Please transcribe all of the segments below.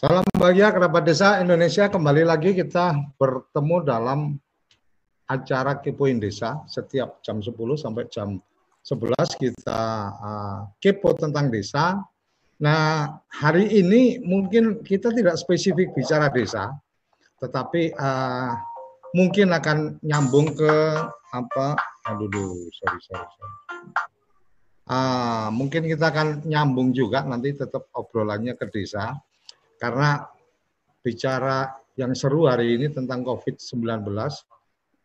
Salam bahagia kerabat desa Indonesia. Kembali lagi kita bertemu dalam acara Kepoin Desa setiap jam 10 sampai jam 11 kita uh, kepo tentang desa. Nah, hari ini mungkin kita tidak spesifik bicara desa, tetapi uh, mungkin akan nyambung ke apa? Aduh, sorry, sorry, sorry. Uh, mungkin kita akan nyambung juga nanti tetap obrolannya ke desa karena bicara yang seru hari ini tentang COVID-19,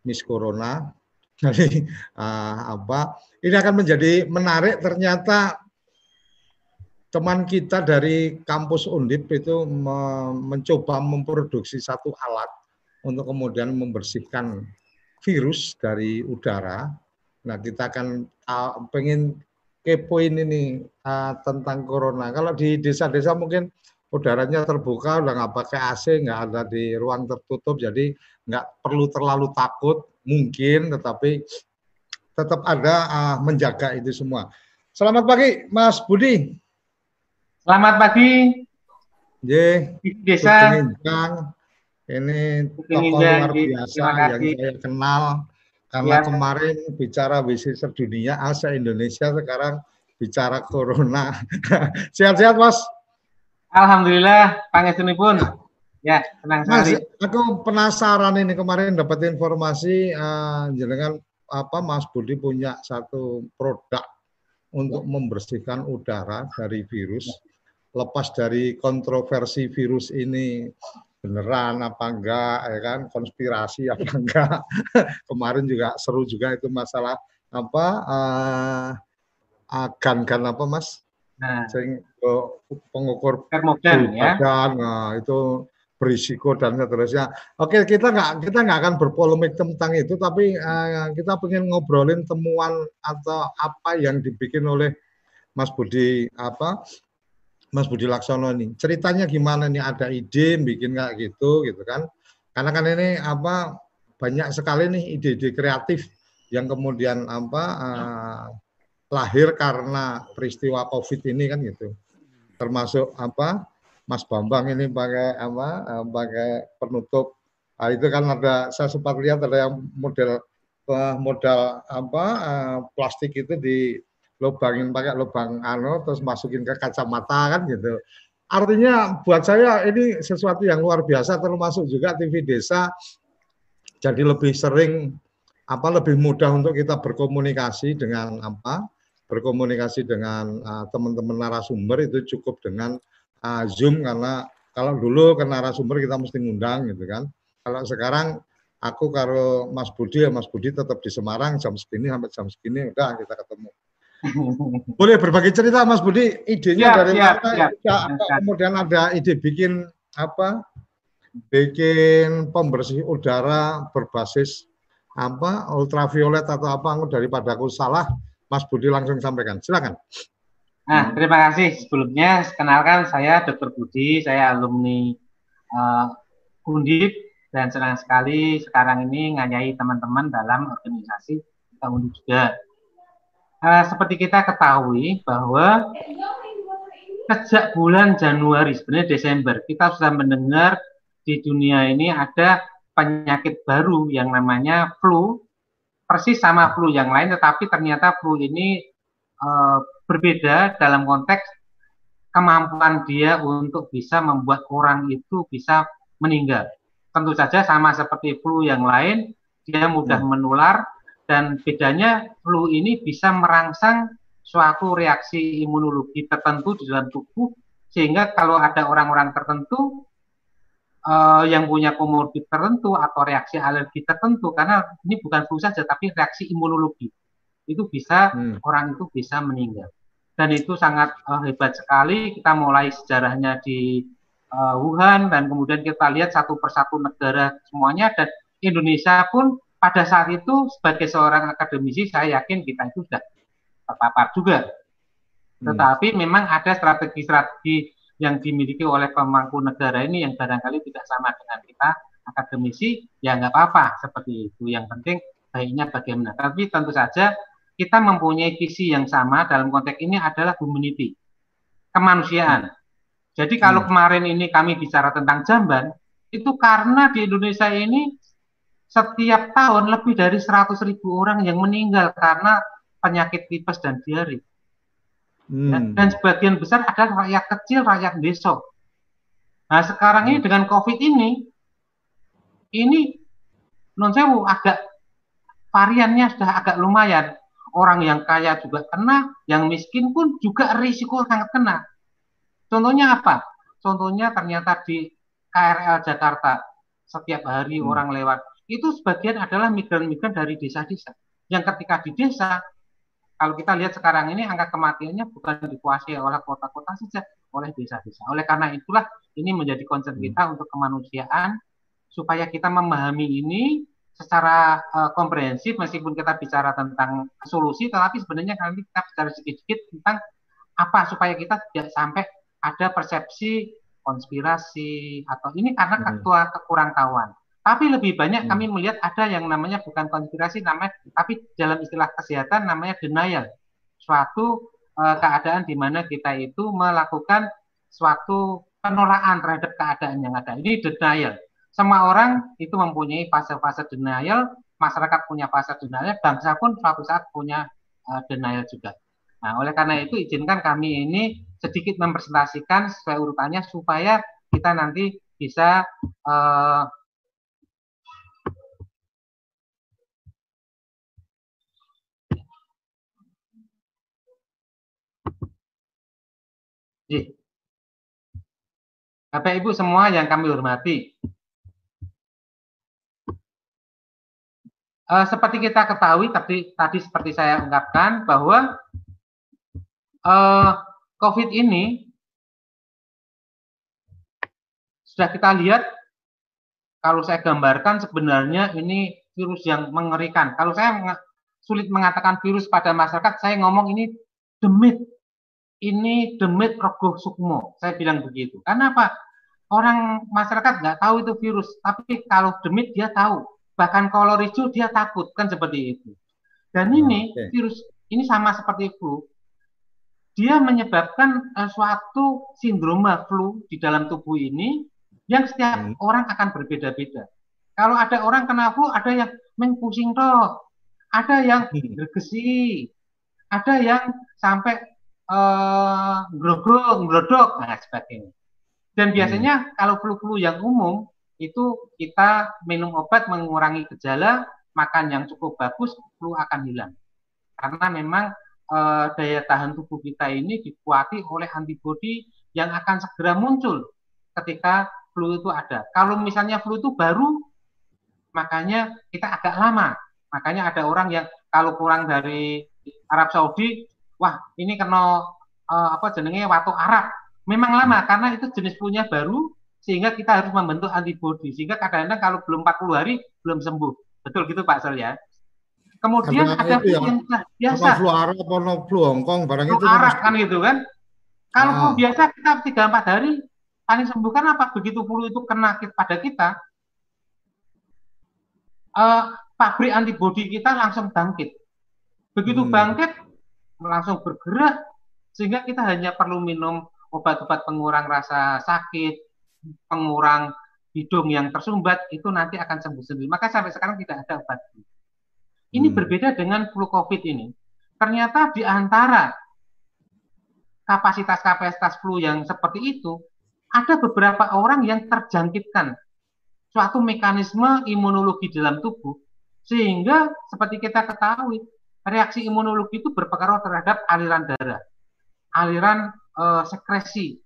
Miss Corona. Jadi uh, apa? Ini akan menjadi menarik. Ternyata teman kita dari kampus Undip itu me mencoba memproduksi satu alat untuk kemudian membersihkan virus dari udara. Nah, kita akan uh, pengen kepoin ini uh, tentang corona. Kalau di desa-desa mungkin udaranya terbuka, udah nggak pakai AC, nggak ada di ruang tertutup, jadi nggak perlu terlalu takut, mungkin, tetapi tetap ada uh, menjaga itu semua. Selamat pagi, Mas Budi. Selamat pagi. Ye, desa. Ini tokoh luar biasa yang saya kenal karena ya. kemarin bicara WC sedunia, Asia Indonesia sekarang bicara corona. Sehat-sehat, Mas. Alhamdulillah, pun. Ya, senang sekali. Mas, aku penasaran ini kemarin dapat informasi uh, jenengan apa Mas Budi punya satu produk untuk membersihkan udara dari virus. Lepas dari kontroversi virus ini beneran apa enggak ya kan konspirasi apa enggak kemarin juga seru juga itu masalah apa uh, agan kan apa mas Nah, sing pengukur termogan ya. Nah, itu berisiko dan seterusnya. Oke, kita nggak kita nggak akan berpolemik tentang itu, tapi uh, kita pengen ngobrolin temuan atau apa yang dibikin oleh Mas Budi apa Mas Budi Laksono ini. Ceritanya gimana nih? Ada ide bikin nggak gitu, gitu kan? Karena kan ini apa banyak sekali nih ide-ide kreatif yang kemudian apa uh, lahir karena peristiwa COVID ini kan gitu. Termasuk apa Mas Bambang ini pakai apa eh, pakai penutup. Nah, itu kan ada saya sempat lihat ada yang model uh, modal apa uh, plastik itu di lubangin pakai lubang ano terus masukin ke kacamata kan gitu. Artinya buat saya ini sesuatu yang luar biasa termasuk juga TV desa jadi lebih sering apa lebih mudah untuk kita berkomunikasi dengan apa berkomunikasi dengan uh, teman-teman narasumber itu cukup dengan uh, Zoom karena kalau dulu ke narasumber kita mesti ngundang gitu kan. Kalau sekarang aku kalau Mas Budi ya Mas Budi tetap di Semarang jam segini sampai jam segini udah kita ketemu. Boleh berbagi cerita Mas Budi, idenya siap, dari siap, mana? Siap, ya, siap. Kemudian ada ide bikin apa? Bikin pembersih udara berbasis apa ultraviolet atau apa daripada aku salah Mas Budi langsung sampaikan. Silakan. Nah, terima kasih. Sebelumnya, kenalkan saya Dr. Budi, saya alumni uh, Undip dan senang sekali sekarang ini nganyai teman-teman dalam organisasi kita Undip juga. Uh, seperti kita ketahui bahwa sejak bulan Januari, sebenarnya Desember, kita sudah mendengar di dunia ini ada penyakit baru yang namanya flu persis sama flu yang lain, tetapi ternyata flu ini e, berbeda dalam konteks kemampuan dia untuk bisa membuat orang itu bisa meninggal. Tentu saja sama seperti flu yang lain, dia mudah hmm. menular dan bedanya flu ini bisa merangsang suatu reaksi imunologi tertentu di dalam tubuh sehingga kalau ada orang-orang tertentu uh, yang punya komorbid tertentu atau reaksi alergi tertentu karena ini bukan flu saja tapi reaksi imunologi itu bisa hmm. orang itu bisa meninggal. Dan itu sangat uh, hebat sekali. Kita mulai sejarahnya di uh, Wuhan dan kemudian kita lihat satu persatu negara semuanya. Dan Indonesia pun pada saat itu sebagai seorang akademisi saya yakin kita itu sudah terpapar juga. Hmm. tetapi memang ada strategi-strategi yang dimiliki oleh pemangku negara ini yang barangkali tidak sama dengan kita akademisi. Ya nggak apa-apa seperti itu. Yang penting baiknya bagaimana. Tapi tentu saja kita mempunyai visi yang sama dalam konteks ini adalah humanity kemanusiaan jadi kalau hmm. kemarin ini kami bicara tentang jamban itu karena di Indonesia ini setiap tahun lebih dari 100 ribu orang yang meninggal karena penyakit tipes dan diare Hmm. Dan sebagian besar adalah rakyat kecil, rakyat desa. Nah sekarang ini hmm. dengan COVID ini, ini non sewu agak variannya sudah agak lumayan. Orang yang kaya juga kena, yang miskin pun juga risiko sangat kena. Contohnya apa? Contohnya ternyata di KRL Jakarta setiap hari hmm. orang lewat itu sebagian adalah migran-migran dari desa-desa yang ketika di desa kalau kita lihat sekarang ini angka kematiannya bukan dikuasai oleh kota-kota saja, oleh desa-desa. Oleh karena itulah ini menjadi concern kita hmm. untuk kemanusiaan supaya kita memahami ini secara uh, komprehensif meskipun kita bicara tentang solusi tetapi sebenarnya nanti kita bicara sedikit-sedikit tentang apa supaya kita tidak sampai ada persepsi konspirasi atau ini karena hmm. ketua kekurang tahuan. Tapi lebih banyak hmm. kami melihat ada yang namanya bukan konspirasi, namanya tapi dalam istilah kesehatan namanya denial. Suatu uh, keadaan di mana kita itu melakukan suatu penolakan terhadap keadaan yang ada. Ini denial. Semua orang itu mempunyai fase-fase denial, masyarakat punya fase denial, bangsa pun suatu saat punya uh, denial juga. Nah, oleh karena itu izinkan kami ini sedikit mempresentasikan sesuai urutannya supaya kita nanti bisa uh, Bapak Ibu semua yang kami hormati. Uh, seperti kita ketahui tadi tadi seperti saya ungkapkan bahwa uh, COVID ini sudah kita lihat kalau saya gambarkan sebenarnya ini virus yang mengerikan. Kalau saya sulit mengatakan virus pada masyarakat, saya ngomong ini demit ini demit rogoh sukmo. Saya bilang begitu. Karena apa? Orang masyarakat nggak tahu itu virus, tapi kalau demit dia tahu. Bahkan kolor hijau dia takut, kan seperti itu. Dan ini okay. virus ini sama seperti flu. Dia menyebabkan uh, suatu sindroma flu di dalam tubuh ini yang setiap hmm. orang akan berbeda-beda. Kalau ada orang kena flu, ada yang mengpusing toh, ada yang hmm. bergesi, ada yang sampai uh, grogro, glodok, nah sebagainya. Dan hmm. biasanya hmm. kalau flu-flu yang umum itu kita minum obat mengurangi gejala, makan yang cukup bagus, flu akan hilang. Karena memang uh, daya tahan tubuh kita ini dikuati oleh antibodi yang akan segera muncul ketika flu itu ada. Kalau misalnya flu itu baru, makanya kita agak lama. Makanya ada orang yang kalau kurang dari Arab Saudi wah ini kena uh, apa jenenge waktu Arab. Memang lama hmm. karena itu jenis punya baru sehingga kita harus membentuk antibodi sehingga kadang-kadang kalau belum 40 hari belum sembuh. Betul gitu Pak Sel ya. Kemudian Karena ada flu yang biasa. Flu Arab atau flu Hongkong barang flu itu Arab kan gitu kan. Kalau ah. flu biasa kita 3 4 hari paling sembuh kan apa? Begitu flu itu kena pada kita uh, pabrik antibodi kita langsung bangkit. Begitu hmm. bangkit langsung bergerak sehingga kita hanya perlu minum obat-obat pengurang rasa sakit, pengurang hidung yang tersumbat itu nanti akan sembuh sendiri. Maka sampai sekarang tidak ada obat. Ini hmm. berbeda dengan flu COVID ini. Ternyata di antara kapasitas-kapasitas flu yang seperti itu, ada beberapa orang yang terjangkitkan suatu mekanisme imunologi dalam tubuh sehingga seperti kita ketahui reaksi imunologi itu berpengaruh terhadap aliran darah, aliran uh, sekresi.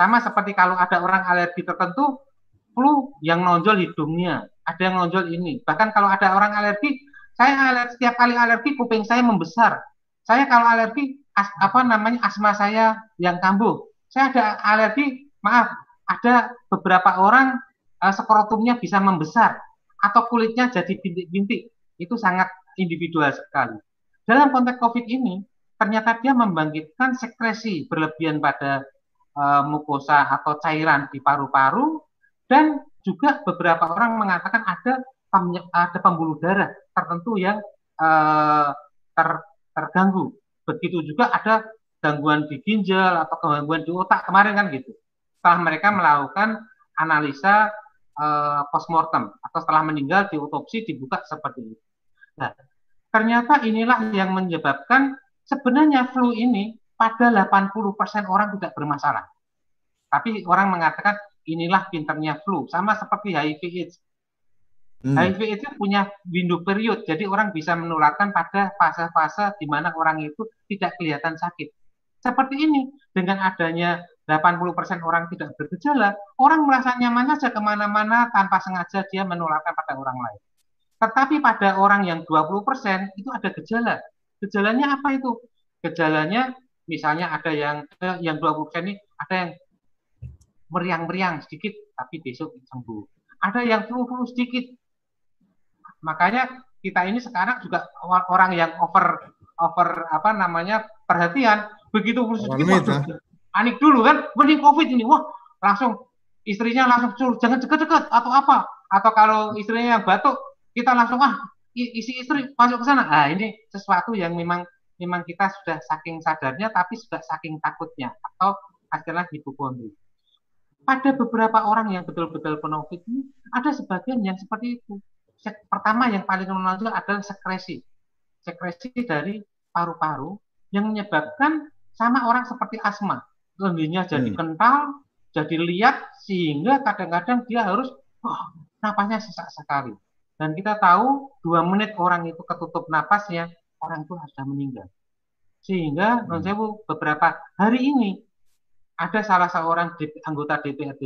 Sama seperti kalau ada orang alergi tertentu, flu yang nonjol hidungnya, ada yang nonjol ini. Bahkan kalau ada orang alergi, saya alergi, setiap kali alergi kuping saya membesar. Saya kalau alergi as, apa namanya asma saya yang kambuh. Saya ada alergi, maaf, ada beberapa orang uh, skrotumnya bisa membesar atau kulitnya jadi bintik-bintik. Itu sangat individual sekali. Dalam konteks COVID ini, ternyata dia membangkitkan sekresi berlebihan pada uh, mukosa atau cairan di paru-paru dan juga beberapa orang mengatakan ada ada pembuluh darah tertentu yang uh, ter, terganggu. Begitu juga ada gangguan di ginjal atau gangguan di otak kemarin kan gitu. Setelah mereka melakukan analisa uh, postmortem atau setelah meninggal di otopsi dibuka seperti itu. Nah, ternyata inilah yang menyebabkan sebenarnya flu ini pada 80% orang tidak bermasalah. Tapi orang mengatakan inilah pinternya flu, sama seperti HIV AIDS. Hmm. HIV itu punya window period, jadi orang bisa menularkan pada fase-fase di mana orang itu tidak kelihatan sakit. Seperti ini, dengan adanya 80% orang tidak bergejala, orang merasa nyaman saja ke mana-mana tanpa sengaja dia menularkan pada orang lain. Tetapi pada orang yang 20% itu ada gejala. Gejalanya apa itu? Gejalanya misalnya ada yang eh, yang 20% ini ada yang meriang-meriang sedikit tapi besok sembuh. Ada yang flu-flu sedikit. Makanya kita ini sekarang juga orang yang over over apa namanya perhatian begitu flu sedikit wah, panik dulu kan mending covid ini wah langsung istrinya langsung suruh jangan deket-deket atau apa atau kalau istrinya yang batuk kita langsung ah isi istri masuk ke sana ah ini sesuatu yang memang memang kita sudah saking sadarnya tapi sudah saking takutnya atau hasilnya hipokondri pada beberapa orang yang betul-betul penuh ini ada sebagian yang seperti itu. Pertama yang paling menonjol adalah sekresi. Sekresi dari paru-paru yang menyebabkan sama orang seperti asma. Lendirnya jadi hmm. kental, jadi liat, sehingga kadang-kadang dia harus, oh, napasnya sesak sekali. Dan kita tahu dua menit orang itu ketutup napasnya, orang itu sudah meninggal. Sehingga, hmm. beberapa hari ini ada salah seorang anggota DPRD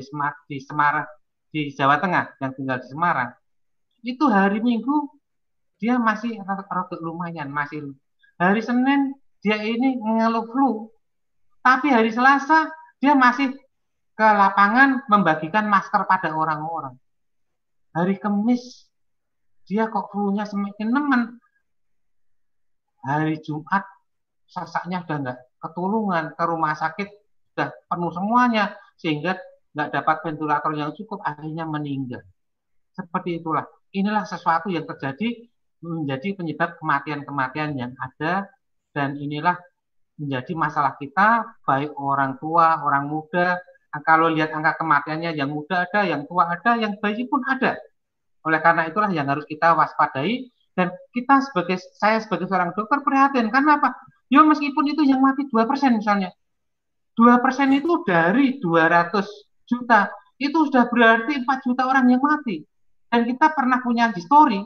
di Semarang di Jawa Tengah yang tinggal di Semarang. Itu hari Minggu dia masih rada lumayan masih hari Senin dia ini mengeluh flu tapi hari Selasa dia masih ke lapangan membagikan masker pada orang-orang. Hari Kamis dia kok flu-nya semakin nemen hari Jumat sesaknya udah nggak ketulungan ke rumah sakit sudah penuh semuanya sehingga nggak dapat ventilator yang cukup akhirnya meninggal. Seperti itulah. Inilah sesuatu yang terjadi menjadi penyebab kematian-kematian yang ada dan inilah menjadi masalah kita baik orang tua, orang muda. Nah, kalau lihat angka kematiannya yang muda ada, yang tua ada, yang bayi pun ada. Oleh karena itulah yang harus kita waspadai dan kita sebagai saya sebagai seorang dokter prihatin. Karena apa? Ya meskipun itu yang mati dua persen misalnya, dua persen itu dari 200 juta. Itu sudah berarti 4 juta orang yang mati. Dan kita pernah punya histori.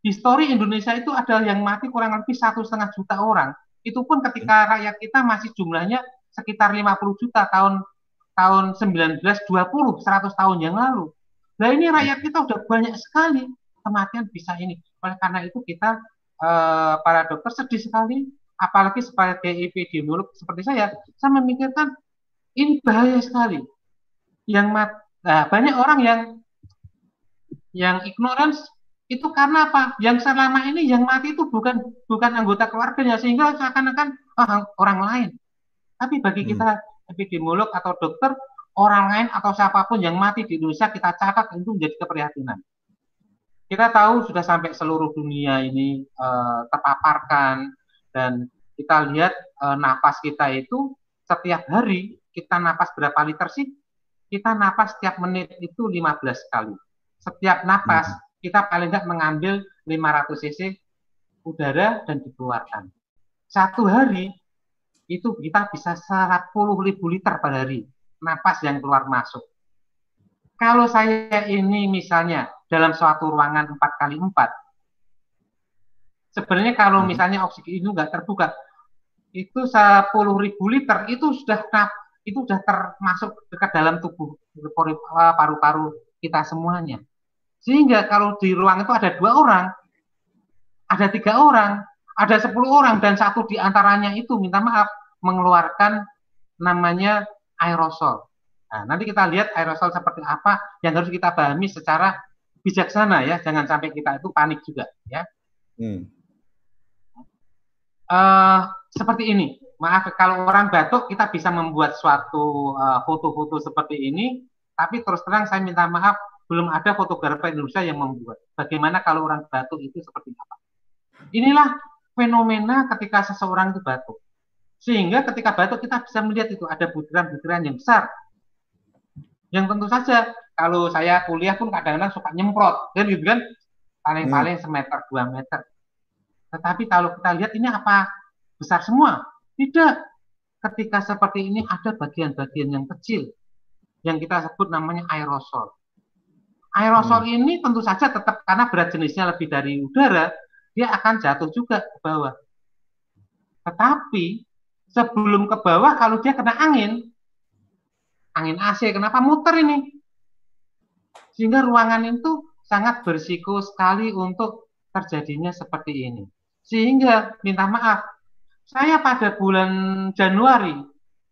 Histori Indonesia itu adalah yang mati kurang lebih satu setengah juta orang. Itu pun ketika rakyat kita masih jumlahnya sekitar 50 juta tahun tahun 1920 100 tahun yang lalu. Nah ini rakyat kita udah banyak sekali kematian bisa ini oleh karena itu kita eh, para dokter sedih sekali apalagi sebagai epidemiolog seperti saya, saya memikirkan ini bahaya sekali. Yang mat, nah, banyak orang yang yang ignorance itu karena apa? Yang selama ini yang mati itu bukan bukan anggota keluarganya sehingga seakan-akan oh, orang lain. Tapi bagi hmm. kita epidemiolog atau dokter, orang lain atau siapa pun yang mati di Indonesia kita catat itu menjadi keprihatinan. Kita tahu sudah sampai seluruh dunia ini uh, terpaparkan dan kita lihat e, napas kita itu setiap hari kita napas berapa liter sih? Kita napas setiap menit itu 15 kali. Setiap napas hmm. kita paling nggak mengambil 500 cc udara dan dikeluarkan. Satu hari itu kita bisa 10 ribu liter per hari napas yang keluar masuk. Kalau saya ini misalnya dalam suatu ruangan 4 kali 4 Sebenarnya kalau hmm. misalnya oksigen itu nggak terbuka, itu 10 ribu liter itu sudah itu sudah termasuk dekat dalam tubuh paru-paru kita semuanya. Sehingga kalau di ruang itu ada dua orang, ada tiga orang, ada sepuluh orang dan satu di antaranya itu minta maaf mengeluarkan namanya aerosol. Nah, nanti kita lihat aerosol seperti apa yang harus kita pahami secara bijaksana ya, jangan sampai kita itu panik juga ya. Hmm uh, seperti ini maaf kalau orang batuk kita bisa membuat suatu eh, foto-foto uh, seperti ini, tapi terus terang saya minta maaf belum ada fotografer Indonesia yang membuat. Bagaimana kalau orang batuk itu seperti apa? Inilah fenomena ketika seseorang itu batuk. Sehingga ketika batuk kita bisa melihat itu ada butiran-butiran yang besar. Yang tentu saja kalau saya kuliah pun kadang-kadang suka nyemprot, dan gitu kan paling-paling hmm. semeter dua meter. Tetapi kalau kita lihat ini apa besar semua? Tidak. Ketika seperti ini ada bagian-bagian yang kecil yang kita sebut namanya aerosol. Aerosol hmm. ini tentu saja tetap karena berat jenisnya lebih dari udara, dia akan jatuh juga ke bawah. Tetapi sebelum ke bawah kalau dia kena angin, angin AC, kenapa muter ini? Sehingga ruangan itu sangat bersiko sekali untuk terjadinya seperti ini. Sehingga minta maaf, saya pada bulan Januari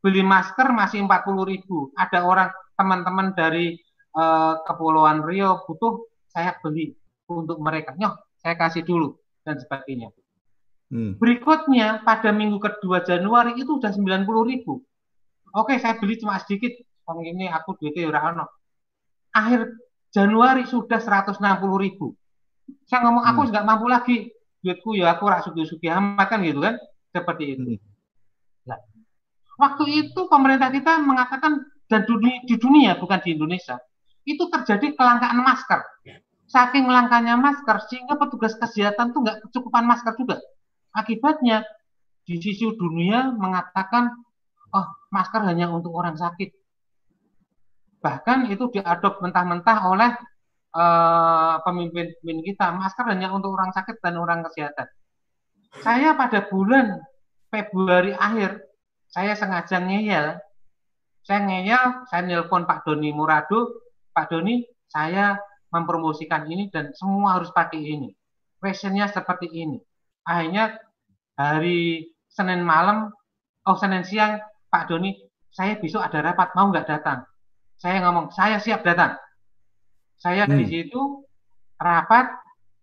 beli masker masih 40 ribu. Ada orang teman-teman dari uh, Kepulauan Rio butuh, saya beli untuk mereka. Nyoh, saya kasih dulu dan sebagainya. Hmm. Berikutnya pada minggu kedua Januari itu sudah 90 ribu. Oke, saya beli cuma sedikit. Oh ini aku duitnya ora Akhir Januari sudah 160 ribu. Saya ngomong aku hmm. nggak mampu lagi. Duitku ya aku rak sugi-sugi amat kan gitu kan seperti itu. Nah, waktu itu pemerintah kita mengatakan dan dunia, di dunia bukan di Indonesia itu terjadi kelangkaan masker. Saking langkanya masker sehingga petugas kesehatan tuh nggak kecukupan masker juga. Akibatnya di sisi dunia mengatakan oh masker hanya untuk orang sakit. Bahkan itu diadop mentah-mentah oleh uh, pemimpin-pemimpin kita masker hanya untuk orang sakit dan orang kesehatan. Saya pada bulan Februari akhir, saya sengaja ngeyel. Saya ngeyel, saya nelpon Pak Doni Murado, Pak Doni, saya mempromosikan ini dan semua harus pakai ini. Fashionnya seperti ini. Akhirnya hari Senin malam, oh Senin siang, Pak Doni, saya besok ada rapat, mau nggak datang? Saya ngomong, saya siap datang. Saya hmm. di situ rapat,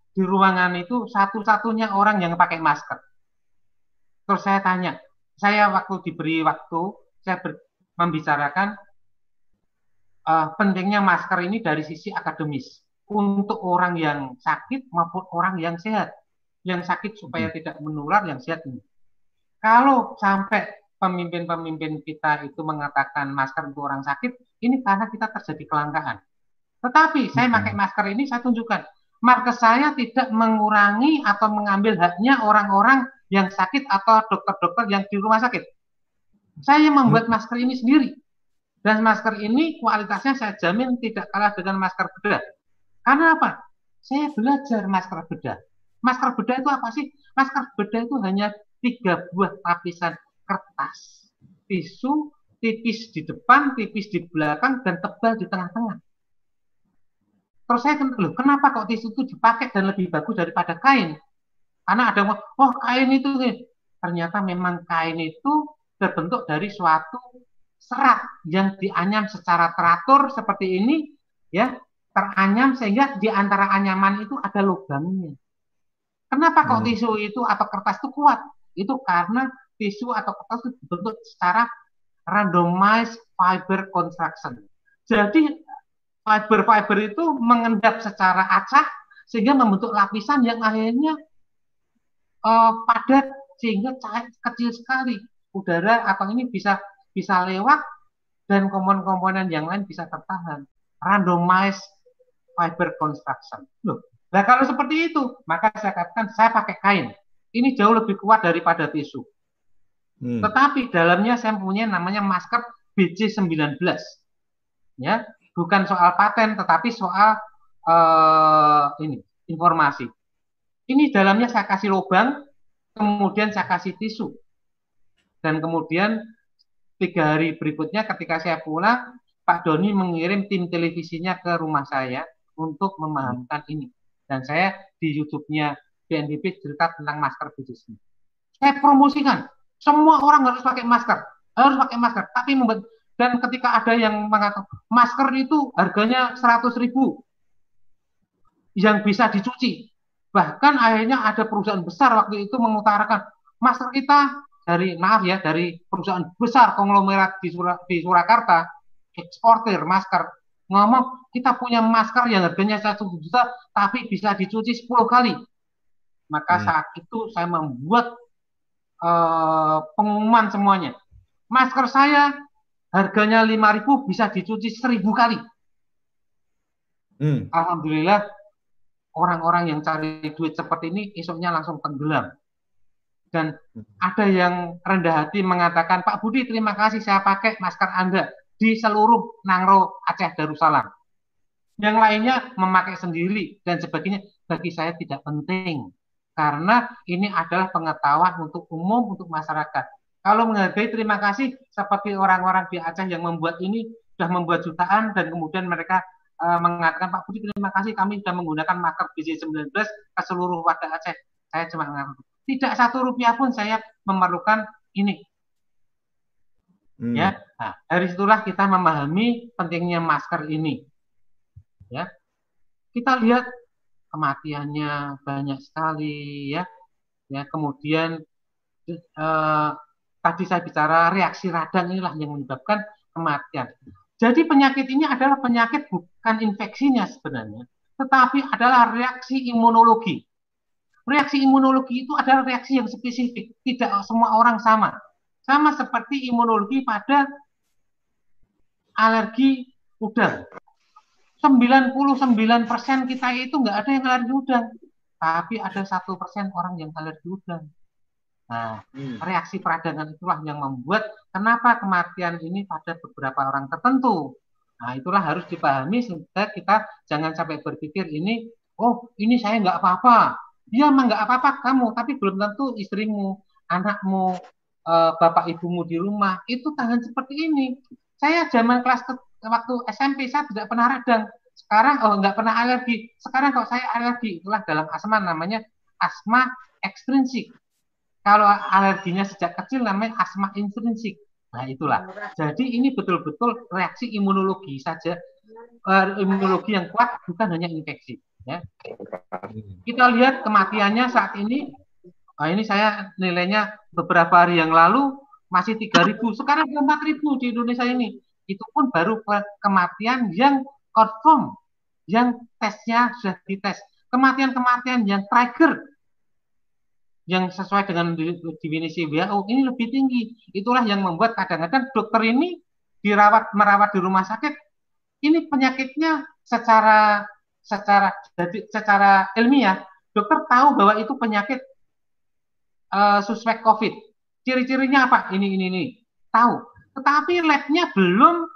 di ruangan itu satu-satunya orang yang pakai masker. Terus saya tanya, saya waktu diberi waktu, saya ber, membicarakan uh, pentingnya masker ini dari sisi akademis untuk orang yang sakit maupun orang yang sehat. Yang sakit supaya hmm. tidak menular, yang sehat ini. Kalau sampai pemimpin-pemimpin kita itu mengatakan masker untuk orang sakit, ini karena kita terjadi kelangkaan. Tetapi saya hmm. pakai masker ini saya tunjukkan markes saya tidak mengurangi atau mengambil haknya orang-orang yang sakit atau dokter-dokter yang di rumah sakit. Saya membuat hmm. masker ini sendiri. Dan masker ini kualitasnya saya jamin tidak kalah dengan masker bedah. Karena apa? Saya belajar masker bedah. Masker bedah itu apa sih? Masker bedah itu hanya tiga buah lapisan kertas, tisu, tipis di depan, tipis di belakang, dan tebal di tengah-tengah. Terus saya loh, kenapa kok tisu itu dipakai dan lebih bagus daripada kain? Karena ada yang oh kain itu nih. Ternyata memang kain itu terbentuk dari suatu serat yang dianyam secara teratur seperti ini, ya teranyam sehingga di antara anyaman itu ada lubangnya. Kenapa kok hmm. tisu itu atau kertas itu kuat? Itu karena tisu atau kertas itu dibentuk secara randomized fiber construction. Jadi fiber-fiber itu mengendap secara acak sehingga membentuk lapisan yang akhirnya uh, padat sehingga cair kecil sekali. Udara atau ini bisa bisa lewat dan komponen-komponen yang lain bisa tertahan. Randomized fiber construction loh nah kalau seperti itu maka saya katakan saya pakai kain. Ini jauh lebih kuat daripada tisu hmm. tetapi dalamnya saya punya namanya masker BC19 ya bukan soal paten tetapi soal uh, ini informasi. Ini dalamnya saya kasih lubang, kemudian saya kasih tisu. Dan kemudian tiga hari berikutnya ketika saya pulang, Pak Doni mengirim tim televisinya ke rumah saya untuk memahamkan ini. Dan saya di YouTube-nya BNPB cerita tentang masker bisnis ini. Saya promosikan, semua orang harus pakai masker, harus pakai masker. Tapi membuat dan ketika ada yang mengatakan masker itu harganya 100 ribu yang bisa dicuci. Bahkan akhirnya ada perusahaan besar waktu itu mengutarakan masker kita dari maaf ya dari perusahaan besar konglomerat di, Sur di Surakarta eksportir masker ngomong kita punya masker yang harganya satu juta tapi bisa dicuci 10 kali maka hmm. saat itu saya membuat uh, pengumuman semuanya masker saya harganya 5000 bisa dicuci 1000 kali hmm. alhamdulillah orang-orang yang cari duit seperti ini esoknya langsung tenggelam dan hmm. ada yang rendah hati mengatakan Pak Budi terima kasih saya pakai masker Anda di seluruh Nangro Aceh Darussalam. Yang lainnya memakai sendiri dan sebagainya bagi saya tidak penting karena ini adalah pengetahuan untuk umum untuk masyarakat. Kalau menghargai terima kasih seperti orang-orang di Aceh yang membuat ini sudah membuat jutaan dan kemudian mereka uh, mengatakan Pak Budi terima kasih kami sudah menggunakan masker BC19 ke seluruh warga Aceh. Saya cuma mengatakan tidak satu rupiah pun saya memerlukan ini. Hmm. Ya, nah, dari situlah kita memahami pentingnya masker ini. Ya, kita lihat kematiannya banyak sekali, ya. Ya, kemudian eh, tadi saya bicara reaksi radang inilah yang menyebabkan kematian. Jadi penyakit ini adalah penyakit bukan infeksinya sebenarnya, tetapi adalah reaksi imunologi. Reaksi imunologi itu adalah reaksi yang spesifik, tidak semua orang sama. Sama seperti imunologi pada alergi udang. 99% kita itu nggak ada yang alergi udang, tapi ada satu persen orang yang alergi udang. Nah, hmm. reaksi peradangan itulah yang membuat kenapa kematian ini pada beberapa orang tertentu. Nah, itulah harus dipahami sehingga kita jangan sampai berpikir ini, oh ini saya nggak apa-apa, dia mah nggak apa-apa kamu, tapi belum tentu istrimu, anakmu, uh, bapak ibumu di rumah itu tahan seperti ini. Saya zaman kelas waktu SMP saya tidak pernah radang. Sekarang oh nggak pernah alergi. Sekarang kalau saya alergi itulah dalam asma namanya asma ekstrinsik. Kalau alerginya sejak kecil namanya asma intrinsik. Nah itulah. Jadi ini betul-betul reaksi imunologi saja, uh, imunologi yang kuat bukan hanya infeksi. Ya. Kita lihat kematiannya saat ini, nah ini saya nilainya beberapa hari yang lalu masih 3.000, sekarang 4.000 di Indonesia ini. Itu pun baru kematian yang confirm, yang tesnya sudah dites. Kematian-kematian yang trigger, yang sesuai dengan definisi WHO ini lebih tinggi. Itulah yang membuat kadang-kadang dokter ini dirawat merawat di rumah sakit. Ini penyakitnya secara secara secara ilmiah dokter tahu bahwa itu penyakit uh, suspek COVID. Ciri-cirinya apa? Ini ini ini. Tahu. Tetapi labnya belum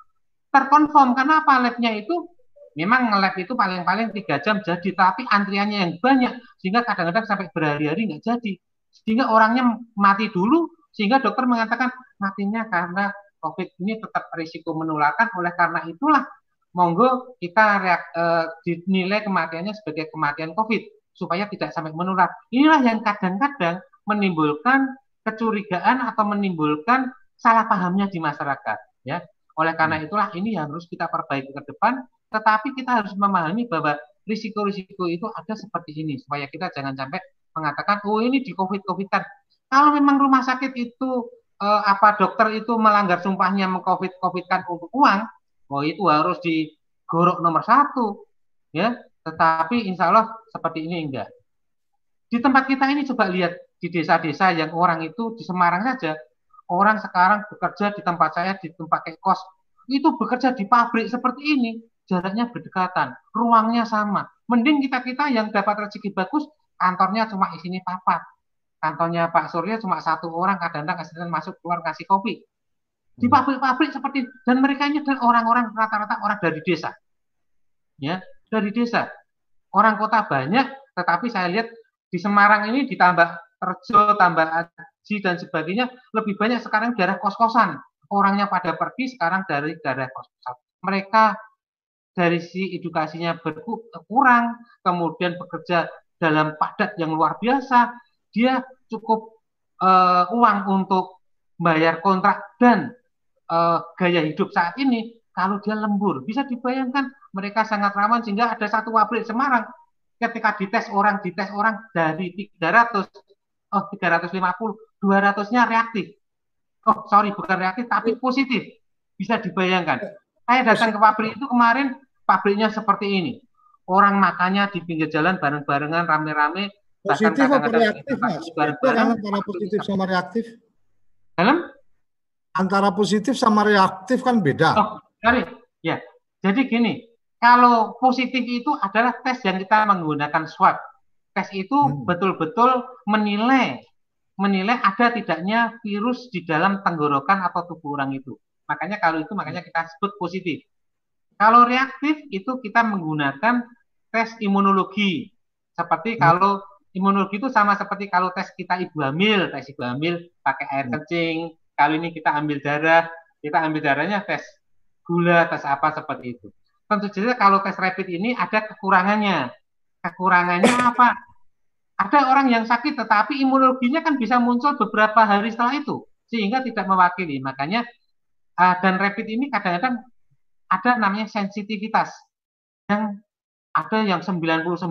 terkonfirm. Kenapa labnya itu memang lab itu paling-paling tiga jam jadi, tapi antriannya yang banyak sehingga kadang-kadang sampai berhari-hari nggak jadi. Sehingga orangnya mati dulu, sehingga dokter mengatakan matinya karena COVID ini tetap risiko menularkan. Oleh karena itulah monggo kita reak, e, dinilai kematiannya sebagai kematian COVID supaya tidak sampai menular. Inilah yang kadang-kadang menimbulkan kecurigaan atau menimbulkan salah pahamnya di masyarakat. Ya, oleh karena hmm. itulah ini yang harus kita perbaiki ke depan. Tetapi kita harus memahami bahwa risiko-risiko itu ada seperti ini supaya kita jangan sampai mengatakan oh ini di covid covidan. Kalau memang rumah sakit itu eh, apa dokter itu melanggar sumpahnya mengcovid covidkan untuk uang, oh itu harus digorok nomor satu ya tetapi insya Allah seperti ini enggak di tempat kita ini coba lihat di desa-desa yang orang itu di Semarang saja orang sekarang bekerja di tempat saya di tempat kayak kos itu bekerja di pabrik seperti ini. Jaraknya berdekatan ruangnya sama. Mending kita kita yang dapat rezeki bagus kantornya cuma isinya papat. Kantornya Pak Surya cuma satu orang kadang-kadang masuk keluar kasih kopi. Di hmm. pabrik-pabrik seperti dan mereka ini adalah orang-orang rata-rata orang dari desa. Ya dari desa. Orang kota banyak tetapi saya lihat di Semarang ini ditambah Terjo tambah Aji dan sebagainya lebih banyak sekarang daerah kos-kosan. Orangnya pada pergi sekarang dari daerah kos-kosan. Mereka dari si edukasinya berkurang kemudian bekerja dalam padat yang luar biasa dia cukup uh, uang untuk bayar kontrak dan uh, gaya hidup saat ini, kalau dia lembur, bisa dibayangkan mereka sangat rawan sehingga ada satu pabrik Semarang. Ketika dites orang, dites orang dari 300, oh 350 200-nya reaktif. Oh, sorry, bukan reaktif, tapi positif. Bisa dibayangkan. Saya datang ke pabrik itu kemarin, pabriknya seperti ini. Orang makannya di pinggir jalan bareng-barengan, rame-rame. Positif atau reaktif, Mas? Bareng -bareng. antara positif sama reaktif? Dalam? Antara positif sama reaktif kan beda. Oh, sorry. Ya, jadi gini, kalau positif itu adalah tes yang kita menggunakan swab. Tes itu hmm. betul-betul hmm. menilai menilai ada tidaknya virus di dalam tenggorokan atau tubuh orang itu. Makanya kalau itu makanya kita sebut positif. Kalau reaktif itu kita menggunakan tes imunologi. Seperti hmm. kalau imunologi itu sama seperti kalau tes kita ibu hamil, tes ibu hamil pakai air hmm. kencing. Kali ini kita ambil darah, kita ambil darahnya tes gula, tes apa seperti itu. Tentu saja kalau tes rapid ini ada kekurangannya. Kekurangannya apa? Ada orang yang sakit tetapi imunologinya kan bisa muncul beberapa hari setelah itu sehingga tidak mewakili. Makanya uh, dan rapid ini kadang-kadang ada namanya sensitivitas. Yang ada yang 99,9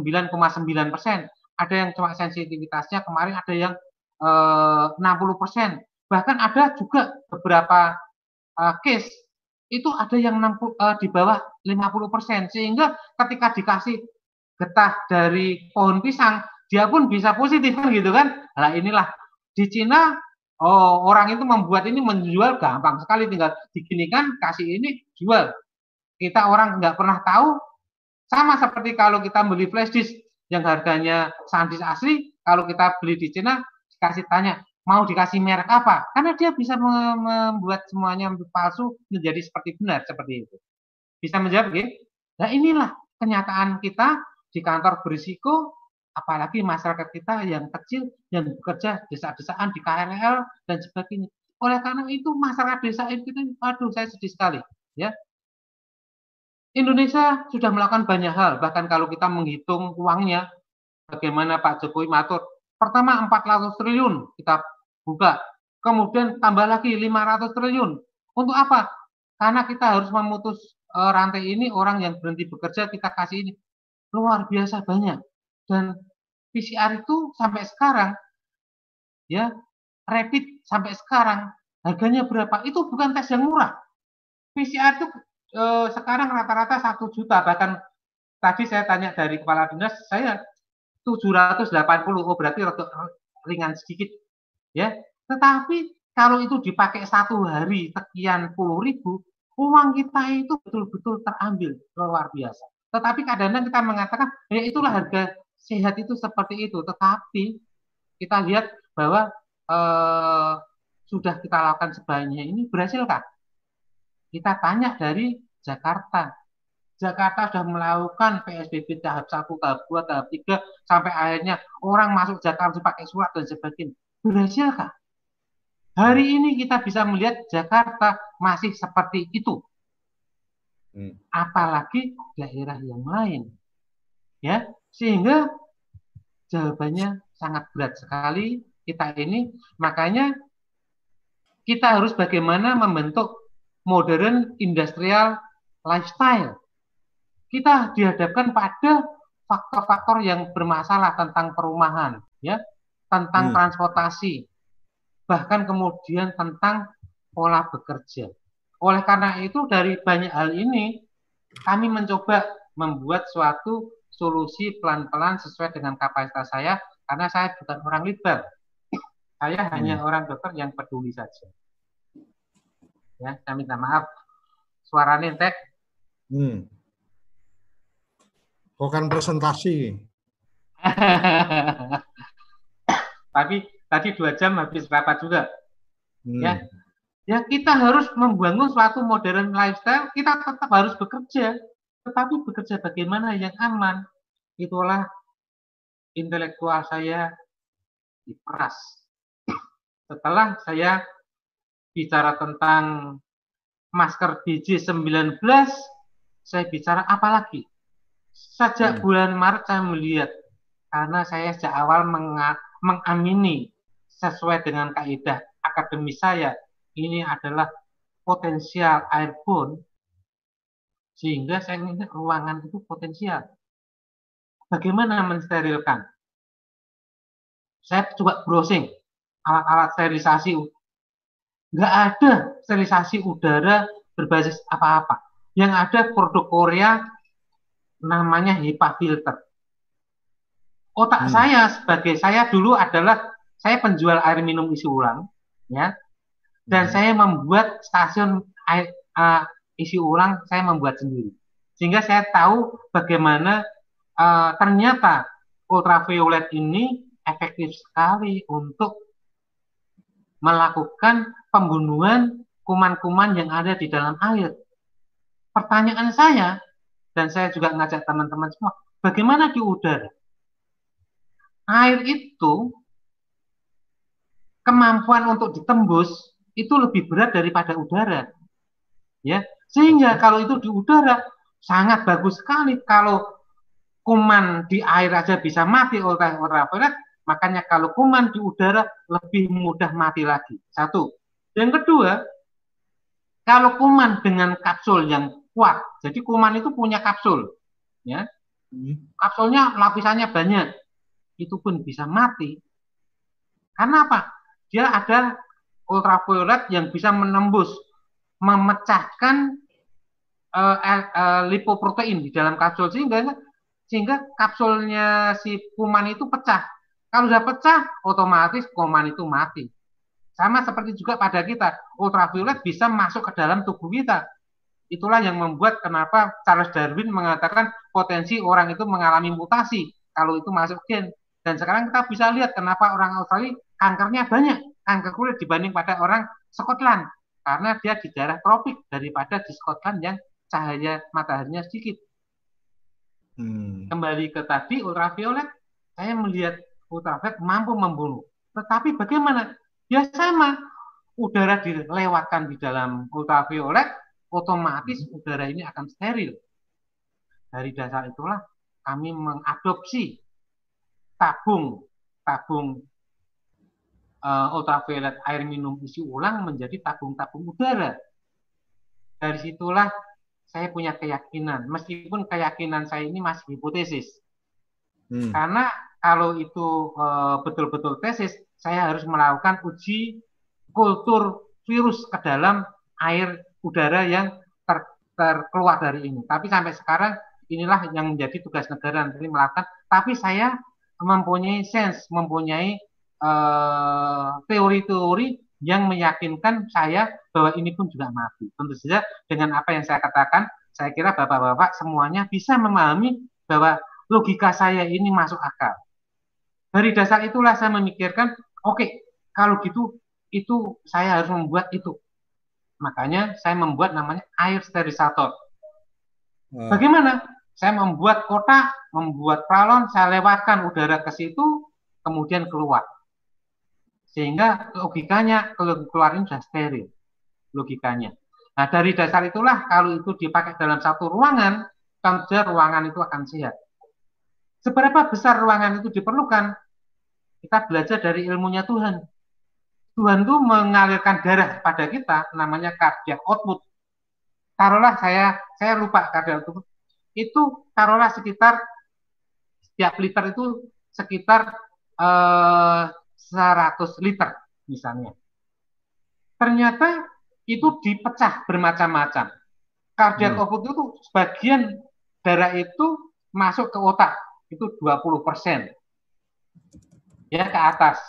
persen, ada yang cuma sensitivitasnya kemarin ada yang eh, 60 persen, bahkan ada juga beberapa uh, case itu ada yang 60, uh, di bawah 50 persen, sehingga ketika dikasih getah dari pohon pisang dia pun bisa positif kan gitu kan. Nah inilah. Di Cina oh, orang itu membuat ini menjual gampang sekali. Tinggal diginikan kasih ini jual. Kita orang nggak pernah tahu. Sama seperti kalau kita beli flash disk yang harganya sandisk asli kalau kita beli di Cina dikasih tanya mau dikasih merek apa? Karena dia bisa membuat semuanya palsu menjadi seperti benar seperti itu. Bisa menjawab gitu nah inilah kenyataan kita di kantor berisiko apalagi masyarakat kita yang kecil yang bekerja desa-desaan di KRL dan sebagainya. Oleh karena itu masyarakat desa itu, aduh saya sedih sekali, ya. Indonesia sudah melakukan banyak hal, bahkan kalau kita menghitung uangnya, bagaimana Pak Jokowi matur, pertama 400 triliun kita buka, kemudian tambah lagi 500 triliun. Untuk apa? Karena kita harus memutus uh, rantai ini, orang yang berhenti bekerja kita kasih ini. Luar biasa banyak dan PCR itu sampai sekarang ya rapid sampai sekarang harganya berapa? Itu bukan tes yang murah. PCR itu eh, sekarang rata-rata satu juta. Bahkan tadi saya tanya dari kepala dinas saya 780 oh berarti ringan sedikit ya. Tetapi kalau itu dipakai satu hari sekian puluh ribu uang kita itu betul-betul terambil. Luar biasa. Tetapi kadang-kadang kita mengatakan ya itulah harga sehat itu seperti itu, tetapi kita lihat bahwa eh, sudah kita lakukan sebanyak ini berhasilkah? Kita tanya dari Jakarta. Jakarta sudah melakukan PSBB tahap 1, tahap 2, tahap 3, sampai akhirnya orang masuk Jakarta pakai surat dan sebagainya. Berhasilkah? Hari ini kita bisa melihat Jakarta masih seperti itu. Hmm. Apalagi daerah yang lain. Ya, sehingga jawabannya sangat berat sekali kita ini. Makanya kita harus bagaimana membentuk modern industrial lifestyle. Kita dihadapkan pada faktor-faktor yang bermasalah tentang perumahan, ya, tentang hmm. transportasi, bahkan kemudian tentang pola bekerja. Oleh karena itu dari banyak hal ini kami mencoba membuat suatu solusi pelan-pelan sesuai dengan kapasitas saya karena saya bukan orang liberal. Saya hmm. hanya orang dokter yang peduli saja. Ya, saya minta maaf. Suaranya tek. Hmm. Bukan presentasi. Tapi tadi dua jam habis rapat juga. Hmm. Ya, ya kita harus membangun suatu modern lifestyle. Kita tetap harus bekerja tetapi bekerja bagaimana yang aman, itulah intelektual saya diperas. Setelah saya bicara tentang masker BJ19, saya bicara apa lagi? Sejak hmm. bulan Maret saya melihat, karena saya sejak awal mengamini sesuai dengan kaidah akademis saya, ini adalah potensial airborne sehingga saya ingin ruangan itu potensial. Bagaimana mensterilkan? Saya coba browsing. alat-alat sterilisasi. Nggak ada sterilisasi udara berbasis apa-apa. Yang ada produk Korea namanya HEPA filter. Otak hmm. saya sebagai saya dulu adalah saya penjual air minum isi ulang, ya, dan hmm. saya membuat stasiun air uh, isi ulang saya membuat sendiri, sehingga saya tahu bagaimana uh, ternyata ultraviolet ini efektif sekali untuk melakukan pembunuhan kuman-kuman yang ada di dalam air. Pertanyaan saya, dan saya juga ngajak teman-teman semua, bagaimana di udara? Air itu kemampuan untuk ditembus itu lebih berat daripada udara. Ya, sehingga kalau itu di udara sangat bagus sekali kalau kuman di air aja bisa mati oleh ultraviolet, makanya kalau kuman di udara lebih mudah mati lagi. Satu. Yang kedua, kalau kuman dengan kapsul yang kuat, jadi kuman itu punya kapsul, ya. Hmm. Kapsulnya lapisannya banyak, itu pun bisa mati. Karena apa? dia ada ultraviolet yang bisa menembus, memecahkan uh, uh, lipoprotein di dalam kapsul sehingga sehingga kapsulnya si kuman itu pecah. Kalau sudah pecah, otomatis kuman itu mati. Sama seperti juga pada kita, ultraviolet bisa masuk ke dalam tubuh kita. Itulah yang membuat kenapa Charles Darwin mengatakan potensi orang itu mengalami mutasi kalau itu masuk gen. Dan sekarang kita bisa lihat kenapa orang Australia kankernya banyak, kanker kulit dibanding pada orang Scotland karena dia di daerah tropik daripada di Scotland yang cahaya mataharinya sedikit. Hmm. Kembali ke tadi ultraviolet, saya melihat ultraviolet mampu membunuh. Tetapi bagaimana? Ya sama, udara dilewatkan di dalam ultraviolet, otomatis hmm. udara ini akan steril. Dari dasar itulah kami mengadopsi tabung tabung uh, ultraviolet air minum isi ulang menjadi tabung-tabung udara. Dari situlah saya punya keyakinan, meskipun keyakinan saya ini masih hipotesis. Hmm. Karena kalau itu eh, betul-betul uh, tesis, saya harus melakukan uji kultur virus ke dalam air udara yang ter, terkeluar dari ini. Tapi sampai sekarang inilah yang menjadi tugas negara nanti melakukan. Tapi saya mempunyai sense, mempunyai teori-teori uh, yang meyakinkan saya bahwa ini pun juga mati. Tentu saja dengan apa yang saya katakan, saya kira bapak-bapak semuanya bisa memahami bahwa logika saya ini masuk akal. Dari dasar itulah saya memikirkan, oke, okay, kalau gitu itu saya harus membuat itu. Makanya saya membuat namanya air sterilisator. Bagaimana? Saya membuat kotak, membuat pralon, saya lewatkan udara ke situ, kemudian keluar sehingga logikanya keluar ini sudah steril logikanya. Nah dari dasar itulah kalau itu dipakai dalam satu ruangan, tentu ruangan itu akan sehat. Seberapa besar ruangan itu diperlukan? Kita belajar dari ilmunya Tuhan. Tuhan itu mengalirkan darah pada kita, namanya cardiac output. Taruhlah saya, saya lupa cardiac output. Itu taruhlah sekitar setiap liter itu sekitar eh, 100 liter misalnya. Ternyata itu dipecah bermacam-macam. Cardiac hmm. output itu sebagian darah itu masuk ke otak itu 20 persen ya ke atas.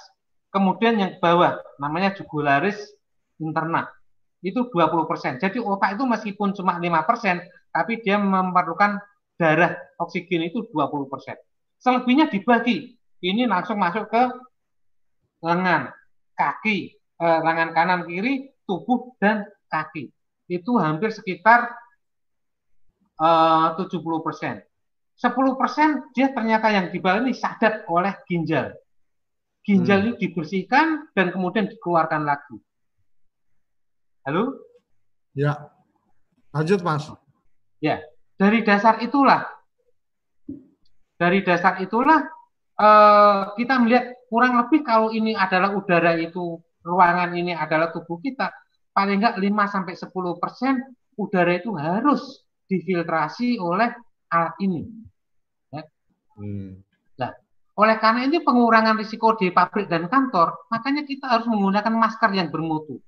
Kemudian yang bawah namanya jugularis interna itu 20 persen. Jadi otak itu meskipun cuma 5 persen, tapi dia memerlukan darah oksigen itu 20 persen. Selebihnya dibagi. Ini langsung masuk ke lengan, kaki, eh, lengan kanan kiri, tubuh dan kaki. Itu hampir sekitar eh, 70 persen. 10 persen dia ternyata yang di bawah ini sadat oleh ginjal. Ginjal hmm. ini dibersihkan dan kemudian dikeluarkan lagi. Halo? Ya. Lanjut, Mas. Ya, dari dasar itulah dari dasar itulah eh, kita melihat kurang lebih kalau ini adalah udara itu ruangan ini adalah tubuh kita paling enggak 5 sampai 10 persen udara itu harus difiltrasi oleh alat ini. Ya. Hmm. Nah, Oleh karena ini pengurangan risiko di pabrik dan kantor, makanya kita harus menggunakan masker yang bermutu.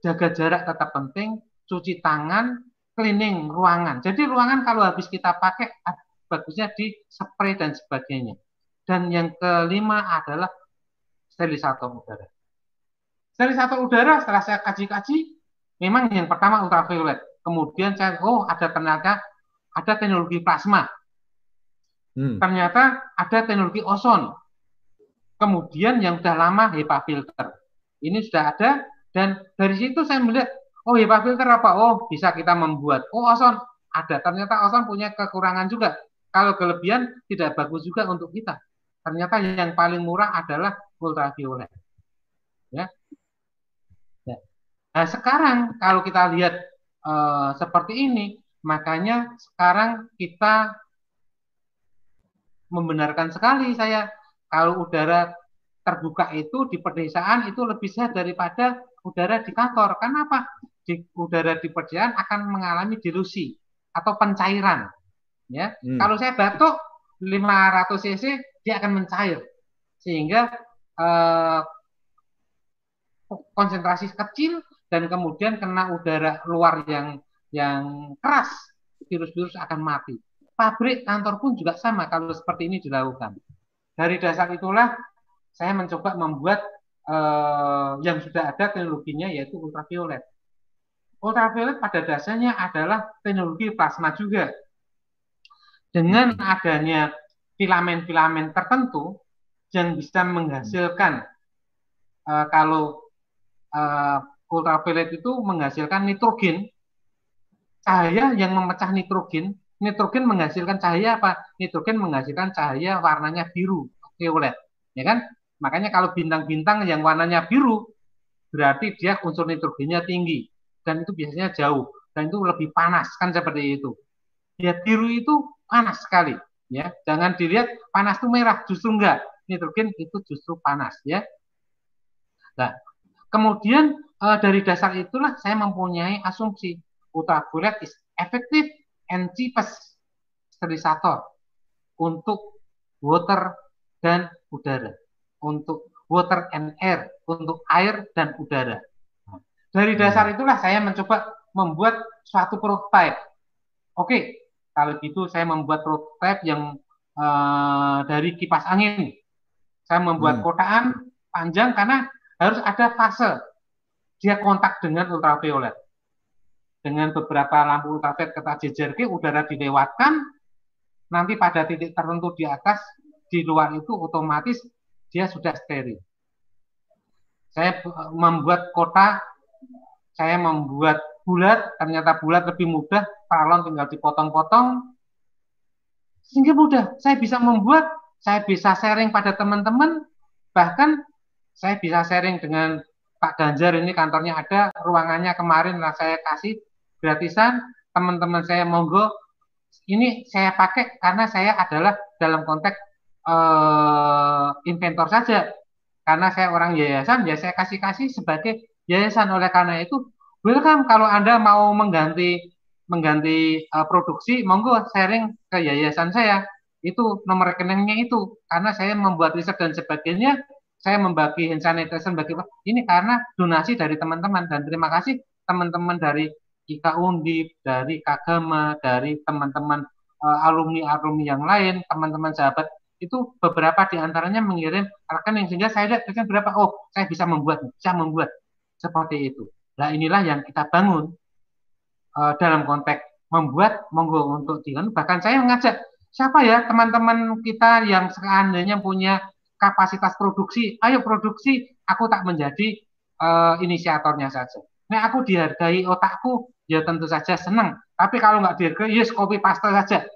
Jaga jarak tetap penting, cuci tangan, cleaning ruangan. Jadi ruangan kalau habis kita pakai bagusnya di spray dan sebagainya. Dan yang kelima adalah sterilisator udara. Sterilisator udara setelah saya kaji-kaji, memang yang pertama ultraviolet. Kemudian saya, oh ada ternyata ada teknologi plasma. Hmm. Ternyata ada teknologi ozon. Kemudian yang sudah lama HEPA filter. Ini sudah ada dan dari situ saya melihat oh HEPA filter apa? Oh bisa kita membuat. Oh ozon ada. Ternyata ozon punya kekurangan juga. Kalau kelebihan tidak bagus juga untuk kita. Ternyata yang paling murah adalah ultraviolet. Ya. ya. Nah, sekarang kalau kita lihat uh, seperti ini, makanya sekarang kita membenarkan sekali saya kalau udara terbuka itu di pedesaan itu lebih sehat daripada udara di kantor. Kenapa? Di, udara di pedesaan akan mengalami dilusi atau pencairan. Ya, hmm. kalau saya batuk 500 cc dia akan mencair sehingga eh, konsentrasi kecil dan kemudian kena udara luar yang yang keras virus-virus akan mati pabrik, kantor pun juga sama kalau seperti ini dilakukan. Dari dasar itulah saya mencoba membuat eh, yang sudah ada teknologinya yaitu ultraviolet. Ultraviolet pada dasarnya adalah teknologi plasma juga. Dengan adanya filamen-filamen tertentu yang bisa menghasilkan eh, kalau eh, ultraviolet itu menghasilkan nitrogen, cahaya yang memecah nitrogen nitrogen menghasilkan cahaya apa? Nitrogen menghasilkan cahaya warnanya biru, violet, ya kan? Makanya kalau bintang-bintang yang warnanya biru berarti dia unsur nitrogennya tinggi dan itu biasanya jauh dan itu lebih panas kan seperti itu. Ya biru itu panas sekali, ya. Jangan dilihat panas itu merah, justru enggak. Nitrogen itu justru panas, ya. Nah, kemudian eh, dari dasar itulah saya mempunyai asumsi ultraviolet is efektif and cheapest sterilisator untuk water dan udara, untuk water and air, untuk air dan udara. Dari dasar hmm. itulah saya mencoba membuat suatu prototype. Oke, kalau gitu saya membuat prototype yang uh, dari kipas angin. Saya membuat hmm. kotaan panjang karena harus ada fase dia kontak dengan ultraviolet dengan beberapa lampu ultraviolet kita jejerke udara dilewatkan nanti pada titik tertentu di atas di luar itu otomatis dia sudah steril. Saya membuat kota, saya membuat bulat, ternyata bulat lebih mudah, paralon tinggal dipotong-potong, sehingga mudah. Saya bisa membuat, saya bisa sharing pada teman-teman, bahkan saya bisa sharing dengan Pak Ganjar ini kantornya ada, ruangannya kemarin lah saya kasih gratisan. Teman-teman saya monggo ini saya pakai karena saya adalah dalam konteks uh, inventor saja. Karena saya orang yayasan ya saya kasih kasih sebagai yayasan. Oleh karena itu welcome kalau anda mau mengganti mengganti uh, produksi monggo sharing ke yayasan saya. Itu nomor rekeningnya itu. Karena saya membuat riset dan sebagainya saya membagi hand sanitizer bagi ini karena donasi dari teman-teman. Dan terima kasih teman-teman dari Ika Undip, dari Kagama, dari teman-teman uh, alumni-alumni yang lain, teman-teman sahabat, itu beberapa di antaranya mengirim rekening sehingga saya lihat berapa, oh saya bisa membuat, bisa membuat. Seperti itu. Nah inilah yang kita bangun uh, dalam konteks membuat monggo untuk dengan bahkan saya mengajak siapa ya teman-teman kita yang seandainya punya kapasitas produksi, ayo produksi, aku tak menjadi uh, inisiatornya saja. Nah aku dihargai otakku, ya tentu saja senang. Tapi kalau nggak dihargai, yes copy paste saja.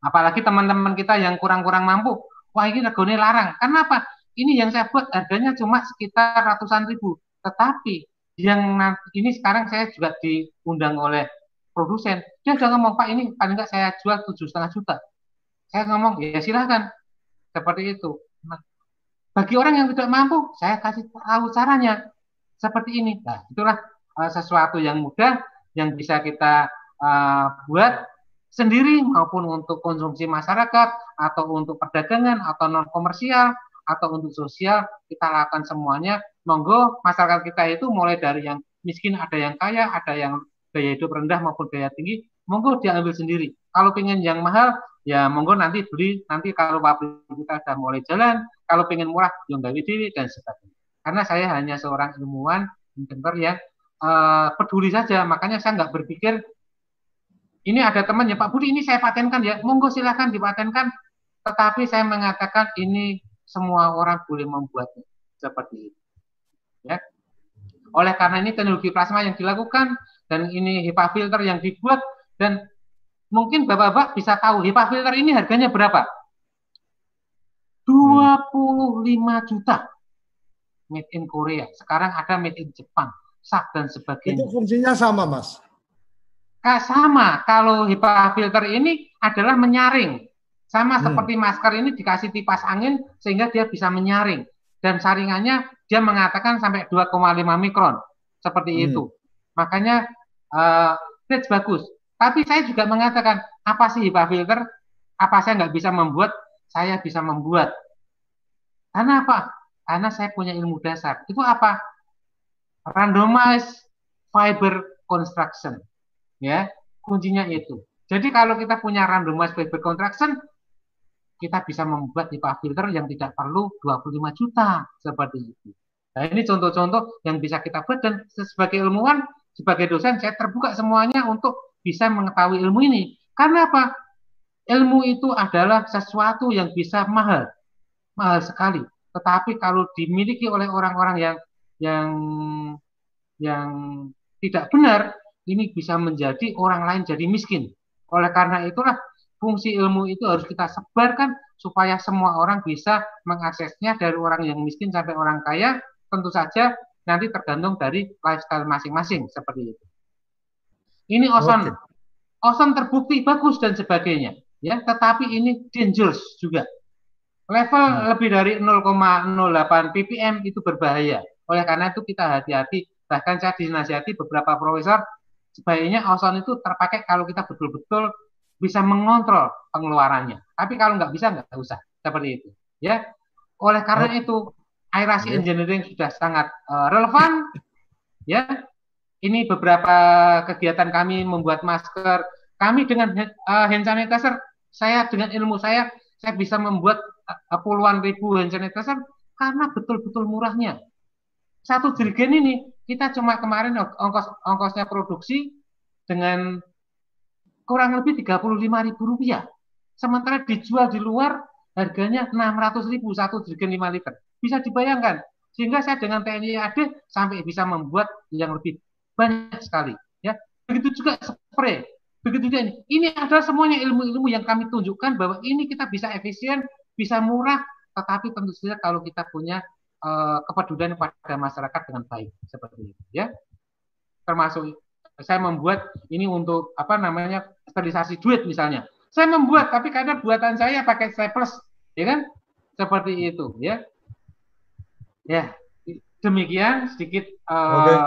Apalagi teman-teman kita yang kurang-kurang mampu, wah ini regone larang. Kenapa? Ini yang saya buat harganya cuma sekitar ratusan ribu. Tetapi yang nanti, ini sekarang saya juga diundang oleh produsen. Dia sudah ngomong, Pak ini paling nggak saya jual tujuh setengah juta. Saya ngomong, ya silahkan. Seperti itu. Nah, bagi orang yang tidak mampu, saya kasih tahu caranya. Seperti ini. Nah, itulah uh, sesuatu yang mudah yang bisa kita uh, buat sendiri maupun untuk konsumsi masyarakat atau untuk perdagangan atau non komersial atau untuk sosial kita lakukan semuanya. Monggo masyarakat kita itu mulai dari yang miskin ada yang kaya ada yang gaya hidup rendah maupun gaya tinggi monggo diambil sendiri. Kalau pengen yang mahal ya monggo nanti beli. Nanti kalau pabrik kita sudah mulai jalan kalau pengen murah yang gawe diri dan sebagainya. Karena saya hanya seorang ilmuwan inventor yang uh, peduli saja. Makanya saya nggak berpikir ini ada temannya Pak Budi ini saya patenkan ya. Monggo silahkan dipatenkan. Tetapi saya mengatakan ini semua orang boleh membuatnya seperti itu. Ya. Oleh karena ini teknologi plasma yang dilakukan dan ini HEPA filter yang dibuat dan mungkin bapak-bapak bisa tahu HEPA filter ini harganya berapa? 25 juta. Made in Korea. Sekarang ada made in Jepang sak dan sebagainya. Itu fungsinya sama mas? Sama. Kalau HEPA filter ini adalah menyaring. Sama hmm. seperti masker ini dikasih kipas angin sehingga dia bisa menyaring. Dan saringannya dia mengatakan sampai 2,5 mikron. Seperti hmm. itu. Makanya uh, bagus. Tapi saya juga mengatakan, apa sih HEPA filter? Apa saya nggak bisa membuat? Saya bisa membuat. Karena apa? Karena saya punya ilmu dasar. Itu apa? Randomized fiber construction ya kuncinya itu jadi kalau kita punya randomized fiber contraction kita bisa membuat HEPA filter yang tidak perlu 25 juta seperti itu. Nah ini contoh-contoh yang bisa kita buat dan sebagai ilmuwan sebagai dosen saya terbuka semuanya untuk bisa mengetahui ilmu ini. Karena apa? Ilmu itu adalah sesuatu yang bisa mahal. Mahal sekali. Tetapi kalau dimiliki oleh orang-orang yang yang yang tidak benar ini bisa menjadi orang lain jadi miskin. Oleh karena itulah fungsi ilmu itu harus kita sebarkan supaya semua orang bisa mengaksesnya dari orang yang miskin sampai orang kaya. Tentu saja nanti tergantung dari lifestyle masing-masing seperti itu. Ini ozon, okay. ozon terbukti bagus dan sebagainya, ya. Tetapi ini dangerous juga. Level hmm. lebih dari 0,08 ppm itu berbahaya. Oleh karena itu kita hati-hati. Bahkan saya dinasihati beberapa profesor sebaiknya ozon itu terpakai kalau kita betul-betul bisa mengontrol pengeluarannya. Tapi kalau nggak bisa nggak usah seperti itu. Ya, oleh karena oh. itu aerasi yeah. engineering sudah sangat uh, relevan. ya, ini beberapa kegiatan kami membuat masker. Kami dengan uh, hand sanitizer, saya dengan ilmu saya, saya bisa membuat uh, puluhan ribu hand sanitizer karena betul-betul murahnya. Satu jerigen ini kita cuma kemarin ongkos ongkosnya produksi dengan kurang lebih 35 ribu rupiah. Sementara dijual di luar harganya 600 ribu satu jerigen 5 liter. Bisa dibayangkan. Sehingga saya dengan TNI AD sampai bisa membuat yang lebih banyak sekali. Ya, begitu juga spray. Begitu juga ini. Ini adalah semuanya ilmu-ilmu yang kami tunjukkan bahwa ini kita bisa efisien, bisa murah, tetapi tentu saja kalau kita punya uh, kepedulian pada masyarakat dengan baik seperti itu ya termasuk saya membuat ini untuk apa namanya sterilisasi duit misalnya. Saya membuat tapi karena buatan saya pakai staples ya kan? Seperti itu ya. Ya demikian sedikit uh, okay.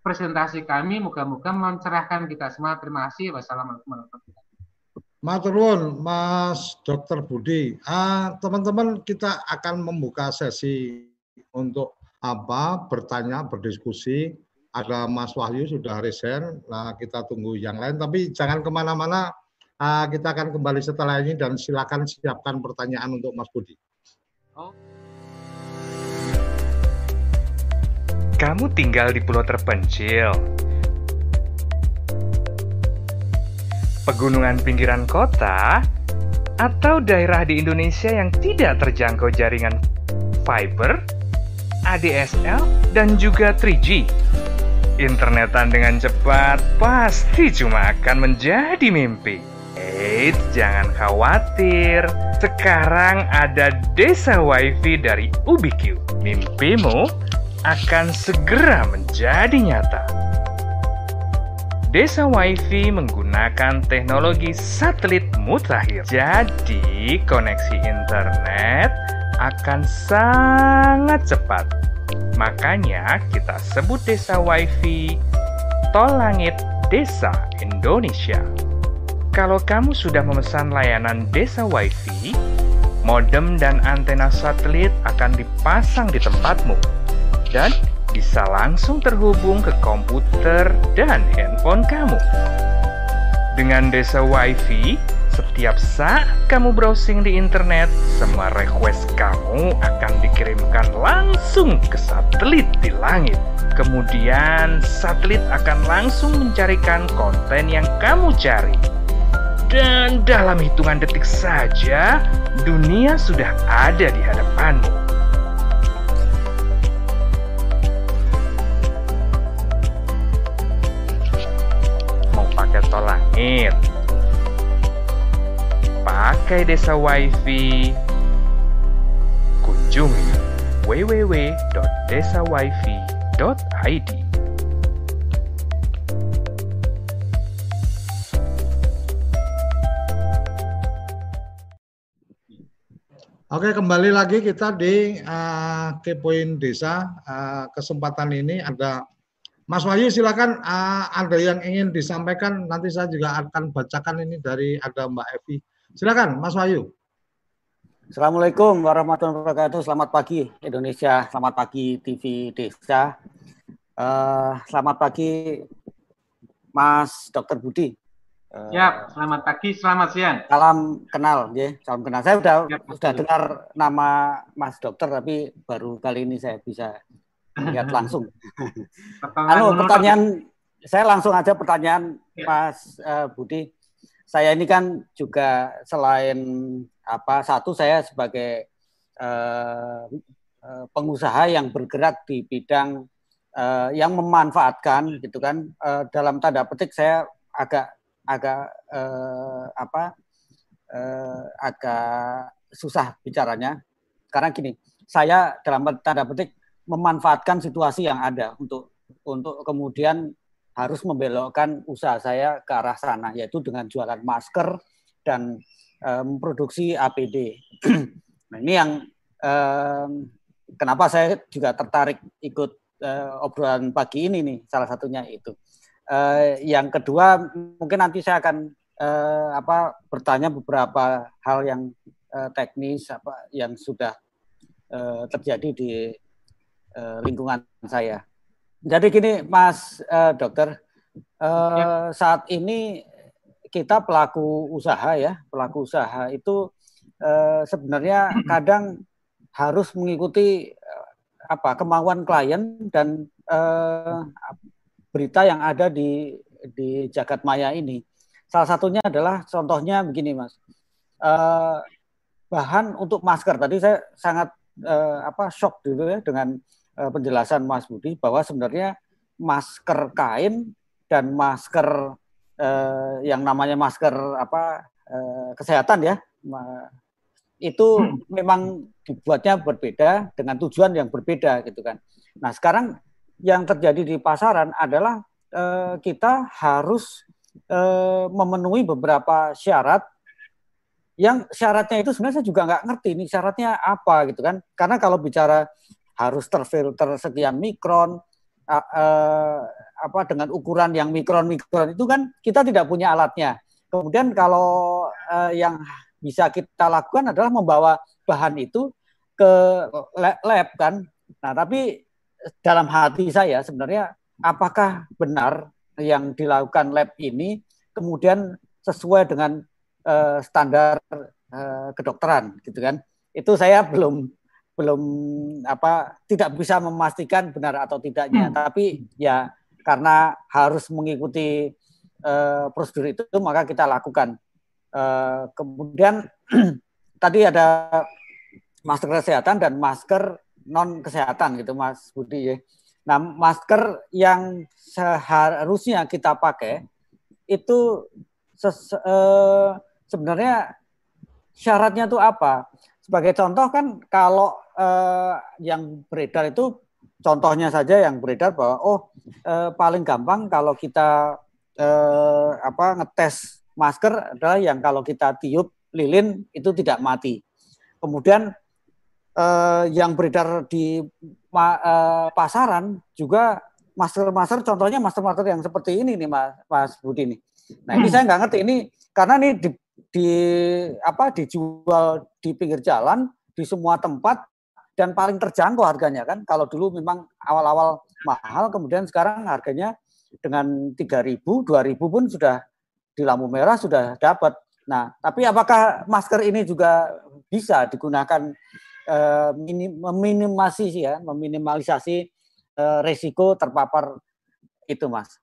presentasi kami. Moga-moga mencerahkan kita semua. Terima kasih. Wassalamualaikum warahmatullahi wabarakatuh. Maturun, Mas Dokter Budi. Ah, teman-teman, kita akan membuka sesi untuk apa bertanya, berdiskusi. Ada Mas Wahyu sudah resign, nah kita tunggu yang lain. Tapi jangan ke mana-mana, ah, kita akan kembali setelah ini dan silakan siapkan pertanyaan untuk Mas Budi. Oh. Kamu tinggal di pulau terpencil, pegunungan pinggiran kota, atau daerah di Indonesia yang tidak terjangkau jaringan fiber, ADSL, dan juga 3G. Internetan dengan cepat pasti cuma akan menjadi mimpi. Eits, jangan khawatir. Sekarang ada Desa WiFi dari Ubiq. Mimpimu akan segera menjadi nyata. Desa WiFi menggunakan teknologi satelit mutakhir. Jadi, koneksi internet akan sangat cepat. Makanya kita sebut Desa WiFi Tol Langit Desa Indonesia. Kalau kamu sudah memesan layanan Desa WiFi, modem dan antena satelit akan dipasang di tempatmu dan bisa langsung terhubung ke komputer dan handphone kamu. Dengan Desa WiFi, setiap saat kamu browsing di internet, semua request kamu akan dikirimkan langsung ke satelit di langit. Kemudian, satelit akan langsung mencarikan konten yang kamu cari. Dan dalam hitungan detik saja, dunia sudah ada di hadapanmu. Mau pakai tol langit? Pakai desa wifi? Kunjungi www.desawifi.id. Oke, kembali lagi kita di uh, Kepoin Desa. Uh, kesempatan ini ada Mas Wahyu, silakan uh, ada yang ingin disampaikan. Nanti saya juga akan bacakan ini dari ada Mbak Evi. Silakan, Mas Wahyu. Assalamualaikum warahmatullahi wabarakatuh. Selamat pagi Indonesia. Selamat pagi TV Desa. Uh, selamat pagi Mas Dr. Budi. Ya, selamat pagi, selamat siang. Salam kenal, ya, salam kenal. Saya sudah ya, sudah dengar nama Mas Dokter, tapi baru kali ini saya bisa lihat langsung. Halo, pertanyaan saya langsung aja pertanyaan ya. Mas uh, Budi. Saya ini kan juga selain apa satu saya sebagai uh, pengusaha yang bergerak di bidang uh, yang memanfaatkan gitu kan uh, dalam tanda petik saya agak agak eh, apa eh, agak susah bicaranya. Karena gini saya dalam tanda petik memanfaatkan situasi yang ada untuk untuk kemudian harus membelokkan usaha saya ke arah sana yaitu dengan jualan masker dan eh, memproduksi APD. nah ini yang eh, kenapa saya juga tertarik ikut eh, obrolan pagi ini nih salah satunya itu. Uh, yang kedua mungkin nanti saya akan uh, apa bertanya beberapa hal yang uh, teknis apa yang sudah uh, terjadi di uh, lingkungan saya. Jadi gini Mas uh, Dokter, uh, ya. saat ini kita pelaku usaha ya, pelaku usaha itu uh, sebenarnya kadang harus mengikuti uh, apa kemauan klien dan uh, berita yang ada di di jagat maya ini. Salah satunya adalah contohnya begini, Mas. Uh, bahan untuk masker tadi saya sangat uh, apa shock dulu ya dengan penjelasan Mas Budi bahwa sebenarnya masker kain dan masker uh, yang namanya masker apa uh, kesehatan ya itu hmm. memang dibuatnya berbeda dengan tujuan yang berbeda gitu kan. Nah sekarang yang terjadi di pasaran adalah eh, kita harus eh, memenuhi beberapa syarat yang syaratnya itu sebenarnya saya juga nggak ngerti ini syaratnya apa gitu kan karena kalau bicara harus terfilter sekian mikron eh, apa dengan ukuran yang mikron mikron itu kan kita tidak punya alatnya. Kemudian kalau eh, yang bisa kita lakukan adalah membawa bahan itu ke lab kan. Nah tapi dalam hati saya sebenarnya apakah benar yang dilakukan lab ini kemudian sesuai dengan uh, standar uh, kedokteran gitu kan. Itu saya belum belum apa tidak bisa memastikan benar atau tidaknya hmm. tapi ya karena harus mengikuti uh, prosedur itu maka kita lakukan uh, kemudian tadi ada masker kesehatan dan masker non kesehatan gitu Mas Budi ya. Nah, masker yang seharusnya kita pakai itu ses, eh, sebenarnya syaratnya itu apa? Sebagai contoh kan kalau eh, yang beredar itu contohnya saja yang beredar bahwa oh eh, paling gampang kalau kita eh, apa ngetes masker adalah yang kalau kita tiup lilin itu tidak mati. Kemudian eh, yang beredar di ma, eh, pasaran juga masker-masker contohnya masker-masker yang seperti ini nih Mas, Mas Budi nih. Nah ini hmm. saya nggak ngerti ini karena ini di, di apa dijual di pinggir jalan di semua tempat dan paling terjangkau harganya kan. Kalau dulu memang awal-awal mahal, kemudian sekarang harganya dengan 3.000, 2.000 pun sudah di lampu merah sudah dapat. Nah, tapi apakah masker ini juga bisa digunakan eh, meminimasi ya, meminimalisasi eh, resiko terpapar itu, Mas?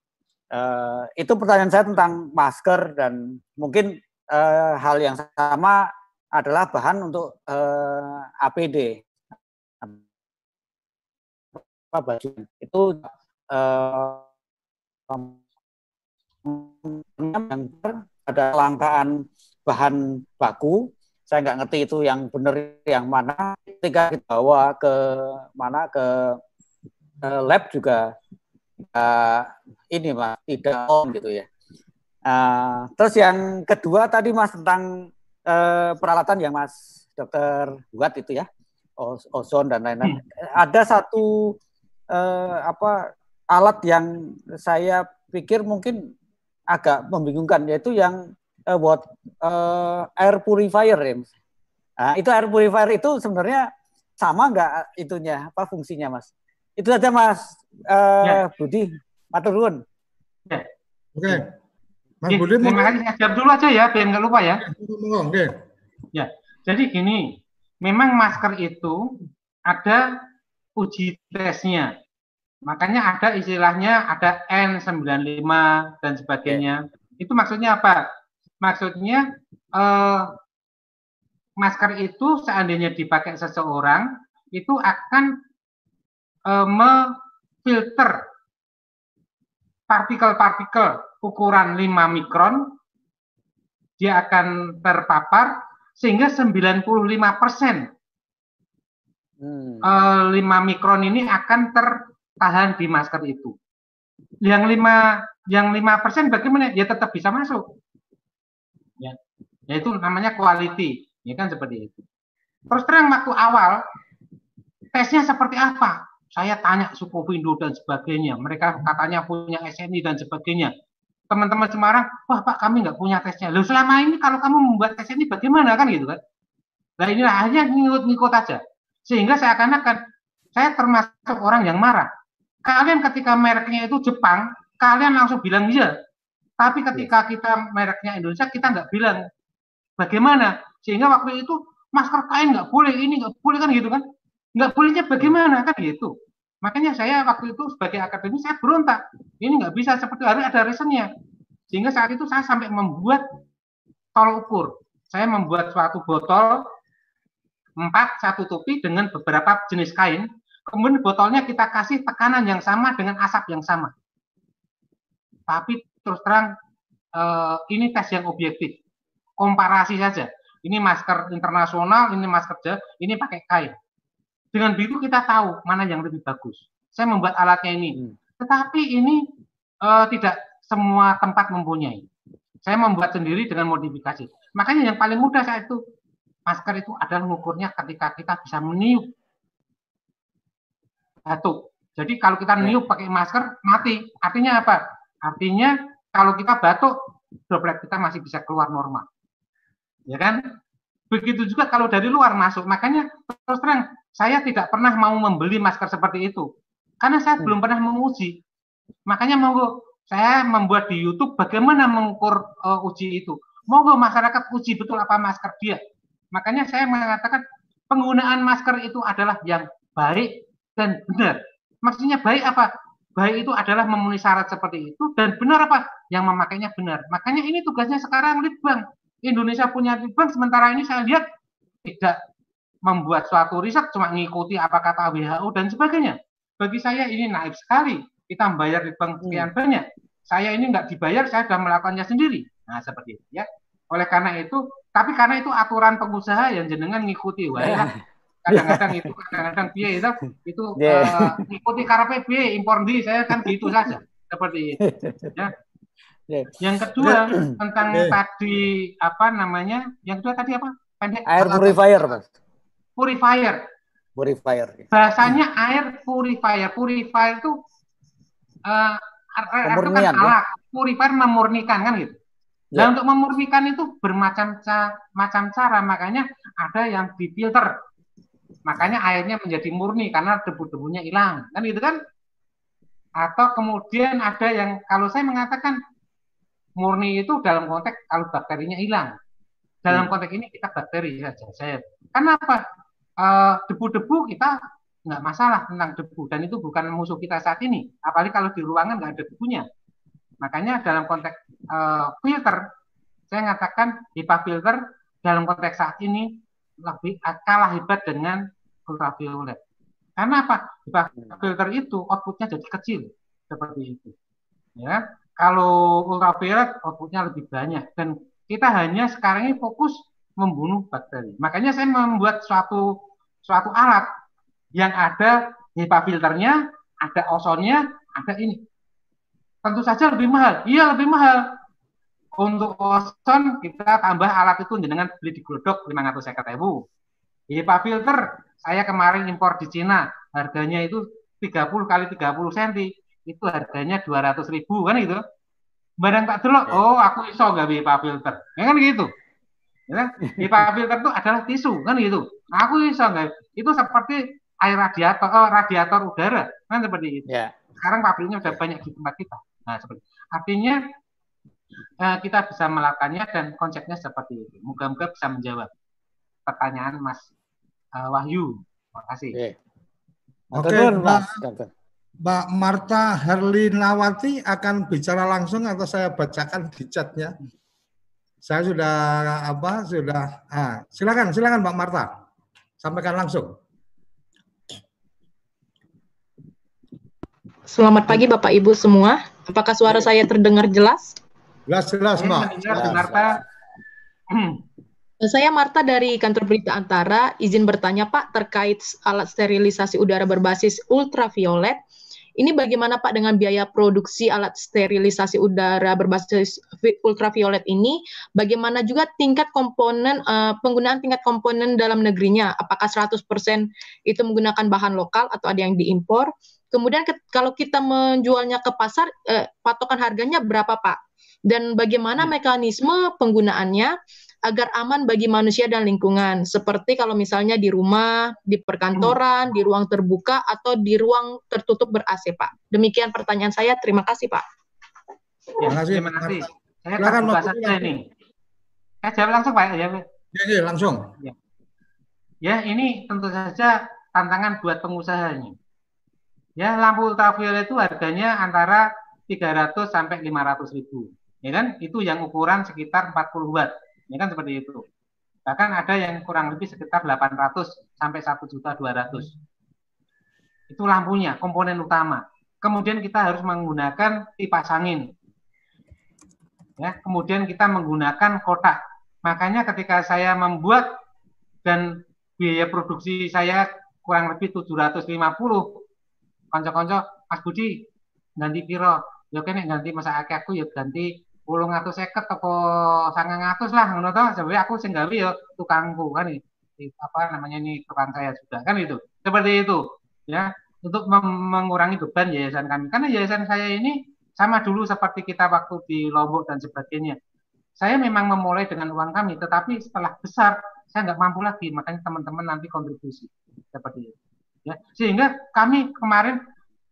Eh, itu pertanyaan saya tentang masker dan mungkin eh, hal yang sama adalah bahan untuk eh, APD baju itu uh, yang ada kelangkaan bahan baku. Saya nggak ngerti itu yang benar yang mana. Ketika kita bawa ke mana ke uh, lab juga uh, ini mas tidak on gitu ya. Uh, terus yang kedua tadi mas tentang uh, peralatan yang mas dokter buat itu ya ozon dan lain-lain. Hmm. ada satu eh, apa alat yang saya pikir mungkin agak membingungkan yaitu yang eh, buat eh, air purifier ya. Nah, itu air purifier itu sebenarnya sama nggak itunya apa fungsinya mas? Itu saja mas eh, ya. Budi Maturun. Ya. Oke. Okay. Mas Oke, Budi, terima kasih. Jawab dulu aja ya, biar nggak lupa ya. Oke. Ya, jadi gini, memang masker itu ada uji tesnya. Makanya ada istilahnya ada N95 dan sebagainya. Yeah. Itu maksudnya apa? Maksudnya eh, masker itu seandainya dipakai seseorang itu akan eh, memfilter partikel-partikel ukuran 5 mikron dia akan terpapar sehingga 95 persen hmm. 5 eh, mikron ini akan tertahan di masker itu. Yang 5 yang 5 persen bagaimana? Ya tetap bisa masuk. Ya, yaitu namanya quality, ya kan seperti itu. Terus terang waktu awal tesnya seperti apa? Saya tanya suku Pindo dan sebagainya. Mereka katanya punya SNI dan sebagainya. Teman-teman Semarang, wah Pak kami nggak punya tesnya. Lalu selama ini kalau kamu membuat tes ini bagaimana kan gitu kan? Nah inilah hanya ngikut-ngikut aja. Sehingga seakan-akan saya termasuk orang yang marah. Kalian ketika mereknya itu Jepang, kalian langsung bilang iya. Tapi ketika kita mereknya Indonesia, kita nggak bilang bagaimana. Sehingga waktu itu masker kain nggak boleh, ini nggak boleh kan gitu kan. Nggak bolehnya bagaimana kan gitu. Makanya saya waktu itu sebagai akademi saya berontak. Ini nggak bisa seperti hari ada reasonnya. Sehingga saat itu saya sampai membuat tol ukur. Saya membuat suatu botol empat satu topi dengan beberapa jenis kain. Kemudian botolnya kita kasih tekanan yang sama dengan asap yang sama. Tapi terus terang eh, ini tes yang objektif. Komparasi saja. Ini masker internasional, ini masker Jawa, ini pakai kain. Dengan begitu kita tahu mana yang lebih bagus. Saya membuat alatnya ini. Hmm. Tetapi ini eh, tidak semua tempat mempunyai. Saya membuat sendiri dengan modifikasi. Makanya yang paling mudah saya itu masker itu adalah mengukurnya ketika kita bisa meniup batuk. Jadi kalau kita meniup pakai masker mati. Artinya apa? Artinya kalau kita batuk droplet kita masih bisa keluar normal. Ya kan? Begitu juga kalau dari luar masuk. Makanya terus terang saya tidak pernah mau membeli masker seperti itu. Karena saya hmm. belum pernah menguji. Makanya mau saya membuat di YouTube bagaimana mengukur uh, uji itu. Monggo masyarakat uji betul apa masker dia. Makanya saya mengatakan penggunaan masker itu adalah yang baik dan benar. Maksudnya baik apa? Baik itu adalah memenuhi syarat seperti itu dan benar apa? Yang memakainya benar. Makanya ini tugasnya sekarang Litbang. Indonesia punya Litbang sementara ini saya lihat tidak membuat suatu riset cuma mengikuti apa kata WHO dan sebagainya. Bagi saya ini naif sekali. Kita membayar Litbang sekian hmm. banyak. Saya ini nggak dibayar, saya sudah melakukannya sendiri. Nah seperti itu ya. Oleh karena itu tapi karena itu aturan pengusaha yang jenengan ngikuti wae lah. Kadang-kadang itu kadang-kadang piye itu itu yeah. uh, ngikuti karena piye impor di saya kan gitu saja seperti itu. Ya. Yeah. Yang kedua tentang yeah. tadi apa namanya? Yang kedua tadi apa? Pendek. Air purifier, Mas. Purifier. Purifier. Bahasanya air purifier. Purifier itu uh, itu kan alat. purifier memurnikan kan gitu. Nah, untuk memurnikan itu bermacam ca macam cara, makanya ada yang difilter. Makanya airnya menjadi murni karena debu-debunya hilang, kan gitu kan? Atau kemudian ada yang kalau saya mengatakan murni itu dalam konteks kalau bakterinya hilang. Dalam hmm. konteks ini kita bakteri saja. Saya kenapa eh, debu-debu kita nggak masalah tentang debu dan itu bukan musuh kita saat ini. Apalagi kalau di ruangan nggak ada debunya. Makanya dalam konteks uh, filter, saya mengatakan HEPA filter dalam konteks saat ini lebih kalah hebat dengan ultraviolet. Karena apa? HEPA filter itu outputnya jadi kecil seperti itu. Ya, kalau ultraviolet outputnya lebih banyak dan kita hanya sekarang ini fokus membunuh bakteri. Makanya saya membuat suatu suatu alat yang ada HEPA filternya, ada ozonnya, ada ini tentu saja lebih mahal. Iya lebih mahal. Untuk ozon kita tambah alat itu dengan beli di Glodok 500 ribu. HEPA filter saya kemarin impor di Cina harganya itu 30 kali 30 cm itu harganya 200 ribu kan itu. Barang tak dulu, oh aku iso gak HEPA filter. Ya kan gitu. Ya, HEPA filter itu adalah tisu kan gitu. Aku iso nggak? Itu seperti air radiator, oh, radiator udara kan seperti itu. Yeah. Sekarang pabriknya sudah banyak di tempat kita. Nah, seperti artinya eh, kita bisa melakukannya dan konsepnya seperti itu. Moga-moga bisa menjawab pertanyaan Mas eh, Wahyu. Terima kasih. Oke, okay, Mbak, Mbak Marta Herlinawati akan bicara langsung atau saya bacakan di chatnya? Saya sudah apa? Sudah. Ah, silakan, silakan Mbak Marta. Sampaikan langsung. Selamat pagi Bapak Ibu semua. Apakah suara saya terdengar jelas? Jelas, jelas, Mbak. Marta. Saya Marta dari kantor berita Antara. Izin bertanya Pak terkait alat sterilisasi udara berbasis ultraviolet. Ini bagaimana Pak dengan biaya produksi alat sterilisasi udara berbasis ultraviolet ini? Bagaimana juga tingkat komponen uh, penggunaan tingkat komponen dalam negerinya? Apakah 100% itu menggunakan bahan lokal atau ada yang diimpor? Kemudian ke, kalau kita menjualnya ke pasar, eh, patokan harganya berapa Pak? Dan bagaimana hmm. mekanisme penggunaannya agar aman bagi manusia dan lingkungan? Seperti kalau misalnya di rumah, di perkantoran, di ruang terbuka, atau di ruang tertutup ber-AC Pak. Demikian pertanyaan saya. Terima kasih Pak. Ya, terima kasih. Terima kasih. Saya terbuka saja ini. Saya jawab langsung Pak. Ya, ya, ya langsung. Ya. ya, ini tentu saja tantangan buat pengusaha ini Ya, lampu ultraviolet itu harganya antara 300 sampai 500 ribu. Ya kan? Itu yang ukuran sekitar 40 watt. Ya kan seperti itu. Bahkan ada yang kurang lebih sekitar 800 sampai 1 juta 200. Itu lampunya, komponen utama. Kemudian kita harus menggunakan kipas angin. Ya, kemudian kita menggunakan kotak. Makanya ketika saya membuat dan biaya produksi saya kurang lebih 750 konco-konco Mas Budi ganti piro ya kene ganti masa aku ya ganti pulung atau seket atau sangat ngatus lah toh. Sebenarnya aku sing gawe ya tukangku kan ini apa namanya ini tukang saya juga kan itu. Seperti itu ya. Untuk mengurangi beban yayasan kami. Karena yayasan saya ini sama dulu seperti kita waktu di Lombok dan sebagainya. Saya memang memulai dengan uang kami tetapi setelah besar saya nggak mampu lagi. Makanya teman-teman nanti kontribusi. Seperti itu ya. Sehingga kami kemarin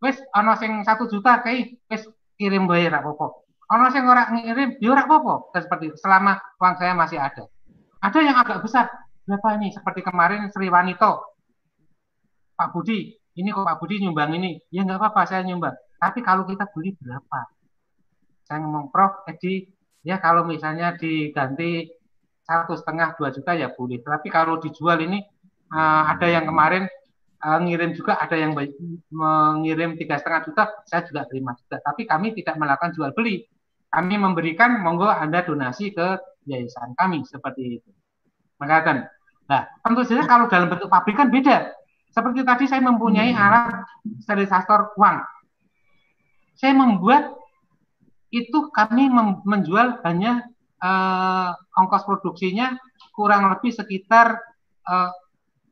wes ono sing satu juta kayak wes kirim bayar apa-apa ono sing ora ngirim ya ora apa-apa. Seperti selama uang saya masih ada. Ada yang agak besar. Berapa ini seperti kemarin Sri Wanito Pak Budi ini kok Pak Budi nyumbang ini? Ya nggak apa-apa saya nyumbang. Tapi kalau kita beli berapa? Saya ngomong Prof Edi ya kalau misalnya diganti satu setengah dua juta ya boleh. Tapi kalau dijual ini uh, ada yang kemarin uh, ngirim juga ada yang mengirim tiga setengah juta saya juga terima juga. Tapi kami tidak melakukan jual beli kami memberikan monggo anda donasi ke yayasan kami seperti itu. Mengatakan nah tentu saja kalau dalam bentuk pabrik kan beda. Seperti tadi saya mempunyai hmm. alat sterilisator uang. Saya membuat itu kami menjual hanya uh, ongkos produksinya kurang lebih sekitar uh,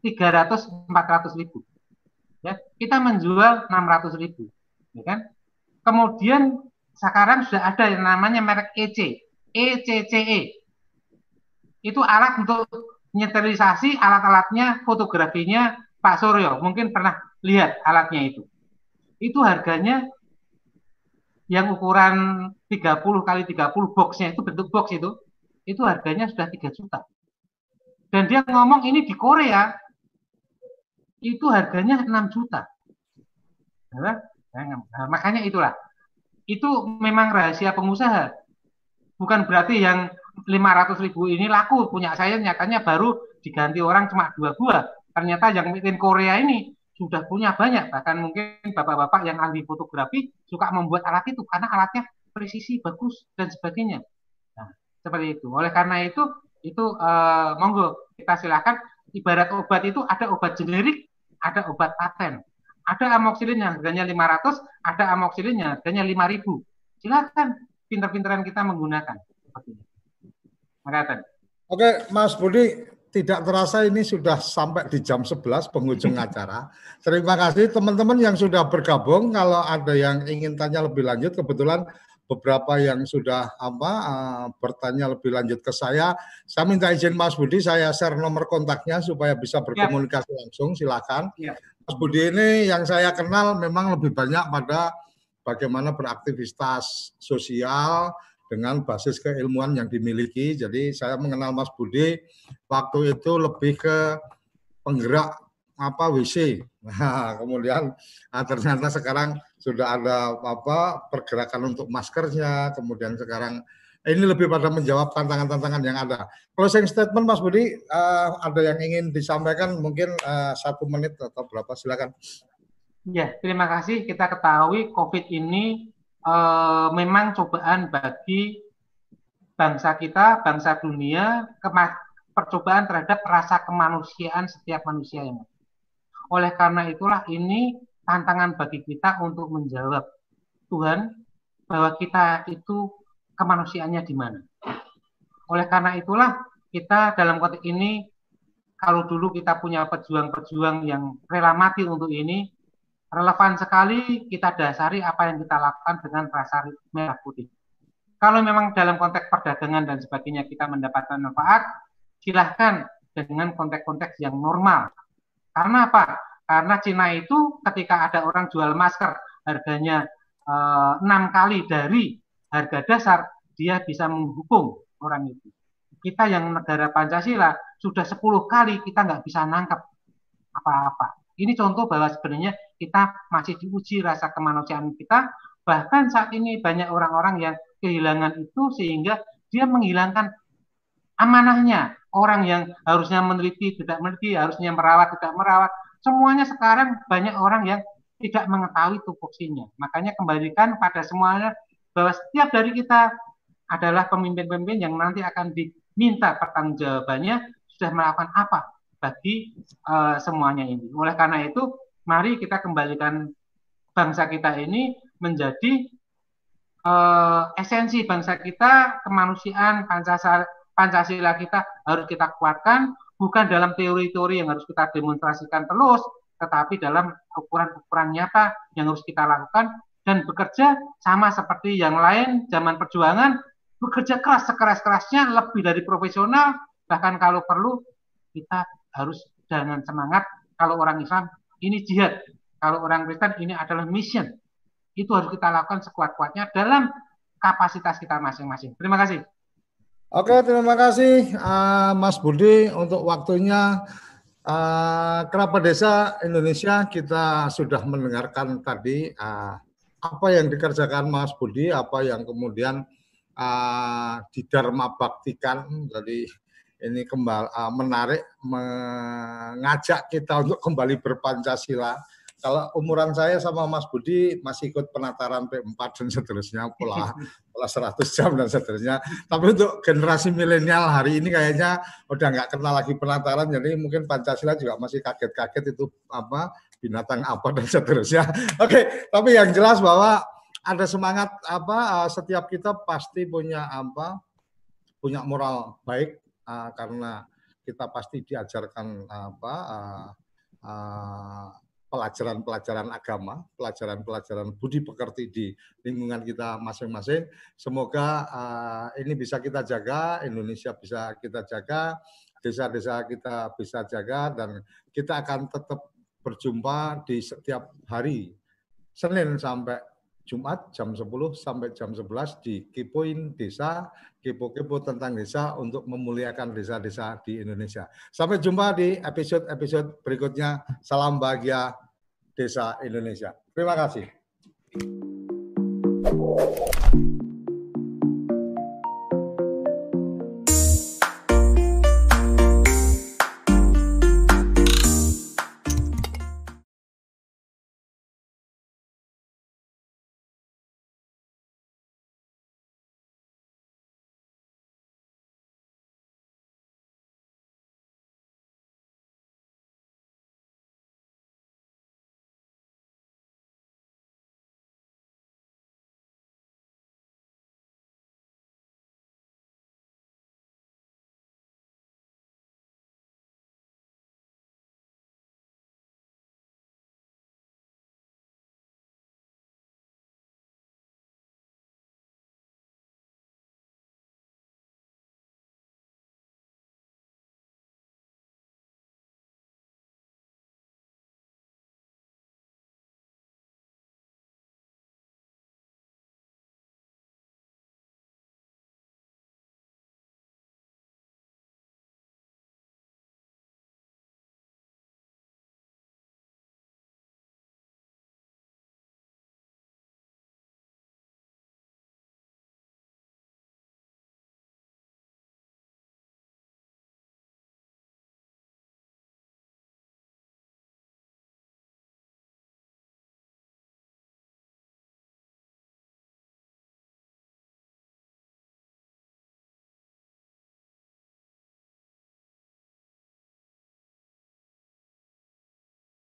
300 400 ribu. Ya kita menjual 600 ribu ya kan? Kemudian sekarang sudah ada yang namanya merek EC, ECCE. Itu alat untuk nyetrisasi alat-alatnya, fotografinya Pak Suryo. Mungkin pernah lihat alatnya itu. Itu harganya yang ukuran 30 kali 30 boxnya itu bentuk box itu, itu harganya sudah 3 juta. Dan dia ngomong ini di Korea itu harganya 6 juta. Nah, makanya itulah itu memang rahasia pengusaha. Bukan berarti yang 500 ribu ini laku punya saya nyatanya baru diganti orang cuma dua buah. Ternyata yang bikin Korea ini sudah punya banyak. Bahkan mungkin bapak-bapak yang ahli fotografi suka membuat alat itu karena alatnya presisi bagus dan sebagainya. Nah, seperti itu. Oleh karena itu itu eh, monggo kita silakan ibarat obat itu ada obat generik, ada obat paten. Ada amoxilin yang harganya 500, ada amoxilin yang harganya 5000. Silakan pinter-pinteran kita menggunakan. Oke, Mas Budi, tidak terasa ini sudah sampai di jam 11 penghujung acara. Terima kasih teman-teman yang sudah bergabung. Kalau ada yang ingin tanya lebih lanjut, kebetulan beberapa yang sudah apa uh, bertanya lebih lanjut ke saya. Saya minta izin Mas Budi, saya share nomor kontaknya supaya bisa berkomunikasi ya. langsung. Silakan. Ya. Mas Budi ini yang saya kenal memang lebih banyak pada bagaimana beraktivitas sosial dengan basis keilmuan yang dimiliki. Jadi saya mengenal Mas Budi waktu itu lebih ke penggerak apa WC. Nah, kemudian nah, ternyata sekarang sudah ada apa pergerakan untuk maskernya, kemudian sekarang ini lebih pada menjawab tantangan-tantangan yang ada. Closing statement Mas Budi, uh, ada yang ingin disampaikan mungkin uh, satu menit atau berapa silakan. Ya, terima kasih. Kita ketahui COVID ini uh, memang cobaan bagi bangsa kita, bangsa dunia, percobaan terhadap rasa kemanusiaan setiap manusia yang Oleh karena itulah ini tantangan bagi kita untuk menjawab Tuhan bahwa kita itu kemanusiaannya di mana. Oleh karena itulah kita dalam konteks ini kalau dulu kita punya pejuang-pejuang yang rela mati untuk ini, relevan sekali kita dasari apa yang kita lakukan dengan rasa merah putih. Kalau memang dalam konteks perdagangan dan sebagainya kita mendapatkan manfaat, silahkan dengan konteks-konteks yang normal. Karena apa? Karena Cina itu ketika ada orang jual masker harganya eh, enam kali dari harga dasar, dia bisa menghukum orang itu. Kita yang negara Pancasila sudah 10 kali kita nggak bisa nangkep apa-apa. Ini contoh bahwa sebenarnya kita masih diuji rasa kemanusiaan kita. Bahkan saat ini banyak orang-orang yang kehilangan itu sehingga dia menghilangkan amanahnya. Orang yang harusnya meneliti tidak meneliti, harusnya merawat tidak merawat. Semuanya sekarang banyak orang yang tidak mengetahui tupoksinya. Makanya kembalikan pada semuanya bahwa setiap dari kita adalah pemimpin-pemimpin yang nanti akan diminta pertanggungjawabannya sudah melakukan apa bagi uh, semuanya ini. Oleh karena itu, mari kita kembalikan bangsa kita ini menjadi uh, esensi bangsa kita, kemanusiaan, Pancasila, Pancasila kita harus kita kuatkan, bukan dalam teori-teori yang harus kita demonstrasikan terus, tetapi dalam ukuran-ukuran nyata yang harus kita lakukan dan bekerja sama seperti yang lain zaman perjuangan bekerja keras sekeras-kerasnya lebih dari profesional bahkan kalau perlu kita harus dengan semangat kalau orang Islam ini jihad kalau orang Kristen ini adalah mission. Itu harus kita lakukan sekuat-kuatnya dalam kapasitas kita masing-masing. Terima kasih. Oke terima kasih uh, Mas Budi untuk waktunya. Uh, Kerabat Desa Indonesia kita sudah mendengarkan tadi uh, apa yang dikerjakan Mas Budi, apa yang kemudian uh, didharma baktikan. Jadi ini kembali uh, menarik mengajak kita untuk kembali berpancasila. Kalau umuran saya sama Mas Budi masih ikut penataran P4 dan seterusnya, pola pola 100 jam dan seterusnya. Tapi untuk generasi milenial hari ini kayaknya udah nggak kenal lagi penataran, jadi mungkin Pancasila juga masih kaget-kaget itu apa binatang apa dan seterusnya. Oke, okay, tapi yang jelas bahwa ada semangat apa eh, setiap kita pasti punya apa punya moral baik uh, karena kita pasti diajarkan apa uh, uh, pelajaran-pelajaran agama, pelajaran-pelajaran budi pekerti di lingkungan kita masing-masing. Semoga uh, ini bisa kita jaga, Indonesia bisa kita jaga, desa-desa kita bisa jaga, dan kita akan tetap berjumpa di setiap hari, Senin sampai Jumat jam 10 sampai jam 11 di Kipoin Desa, Kipo-Kipo tentang desa untuk memuliakan desa-desa di Indonesia. Sampai jumpa di episode-episode berikutnya. Salam bahagia Desa Indonesia. Terima kasih.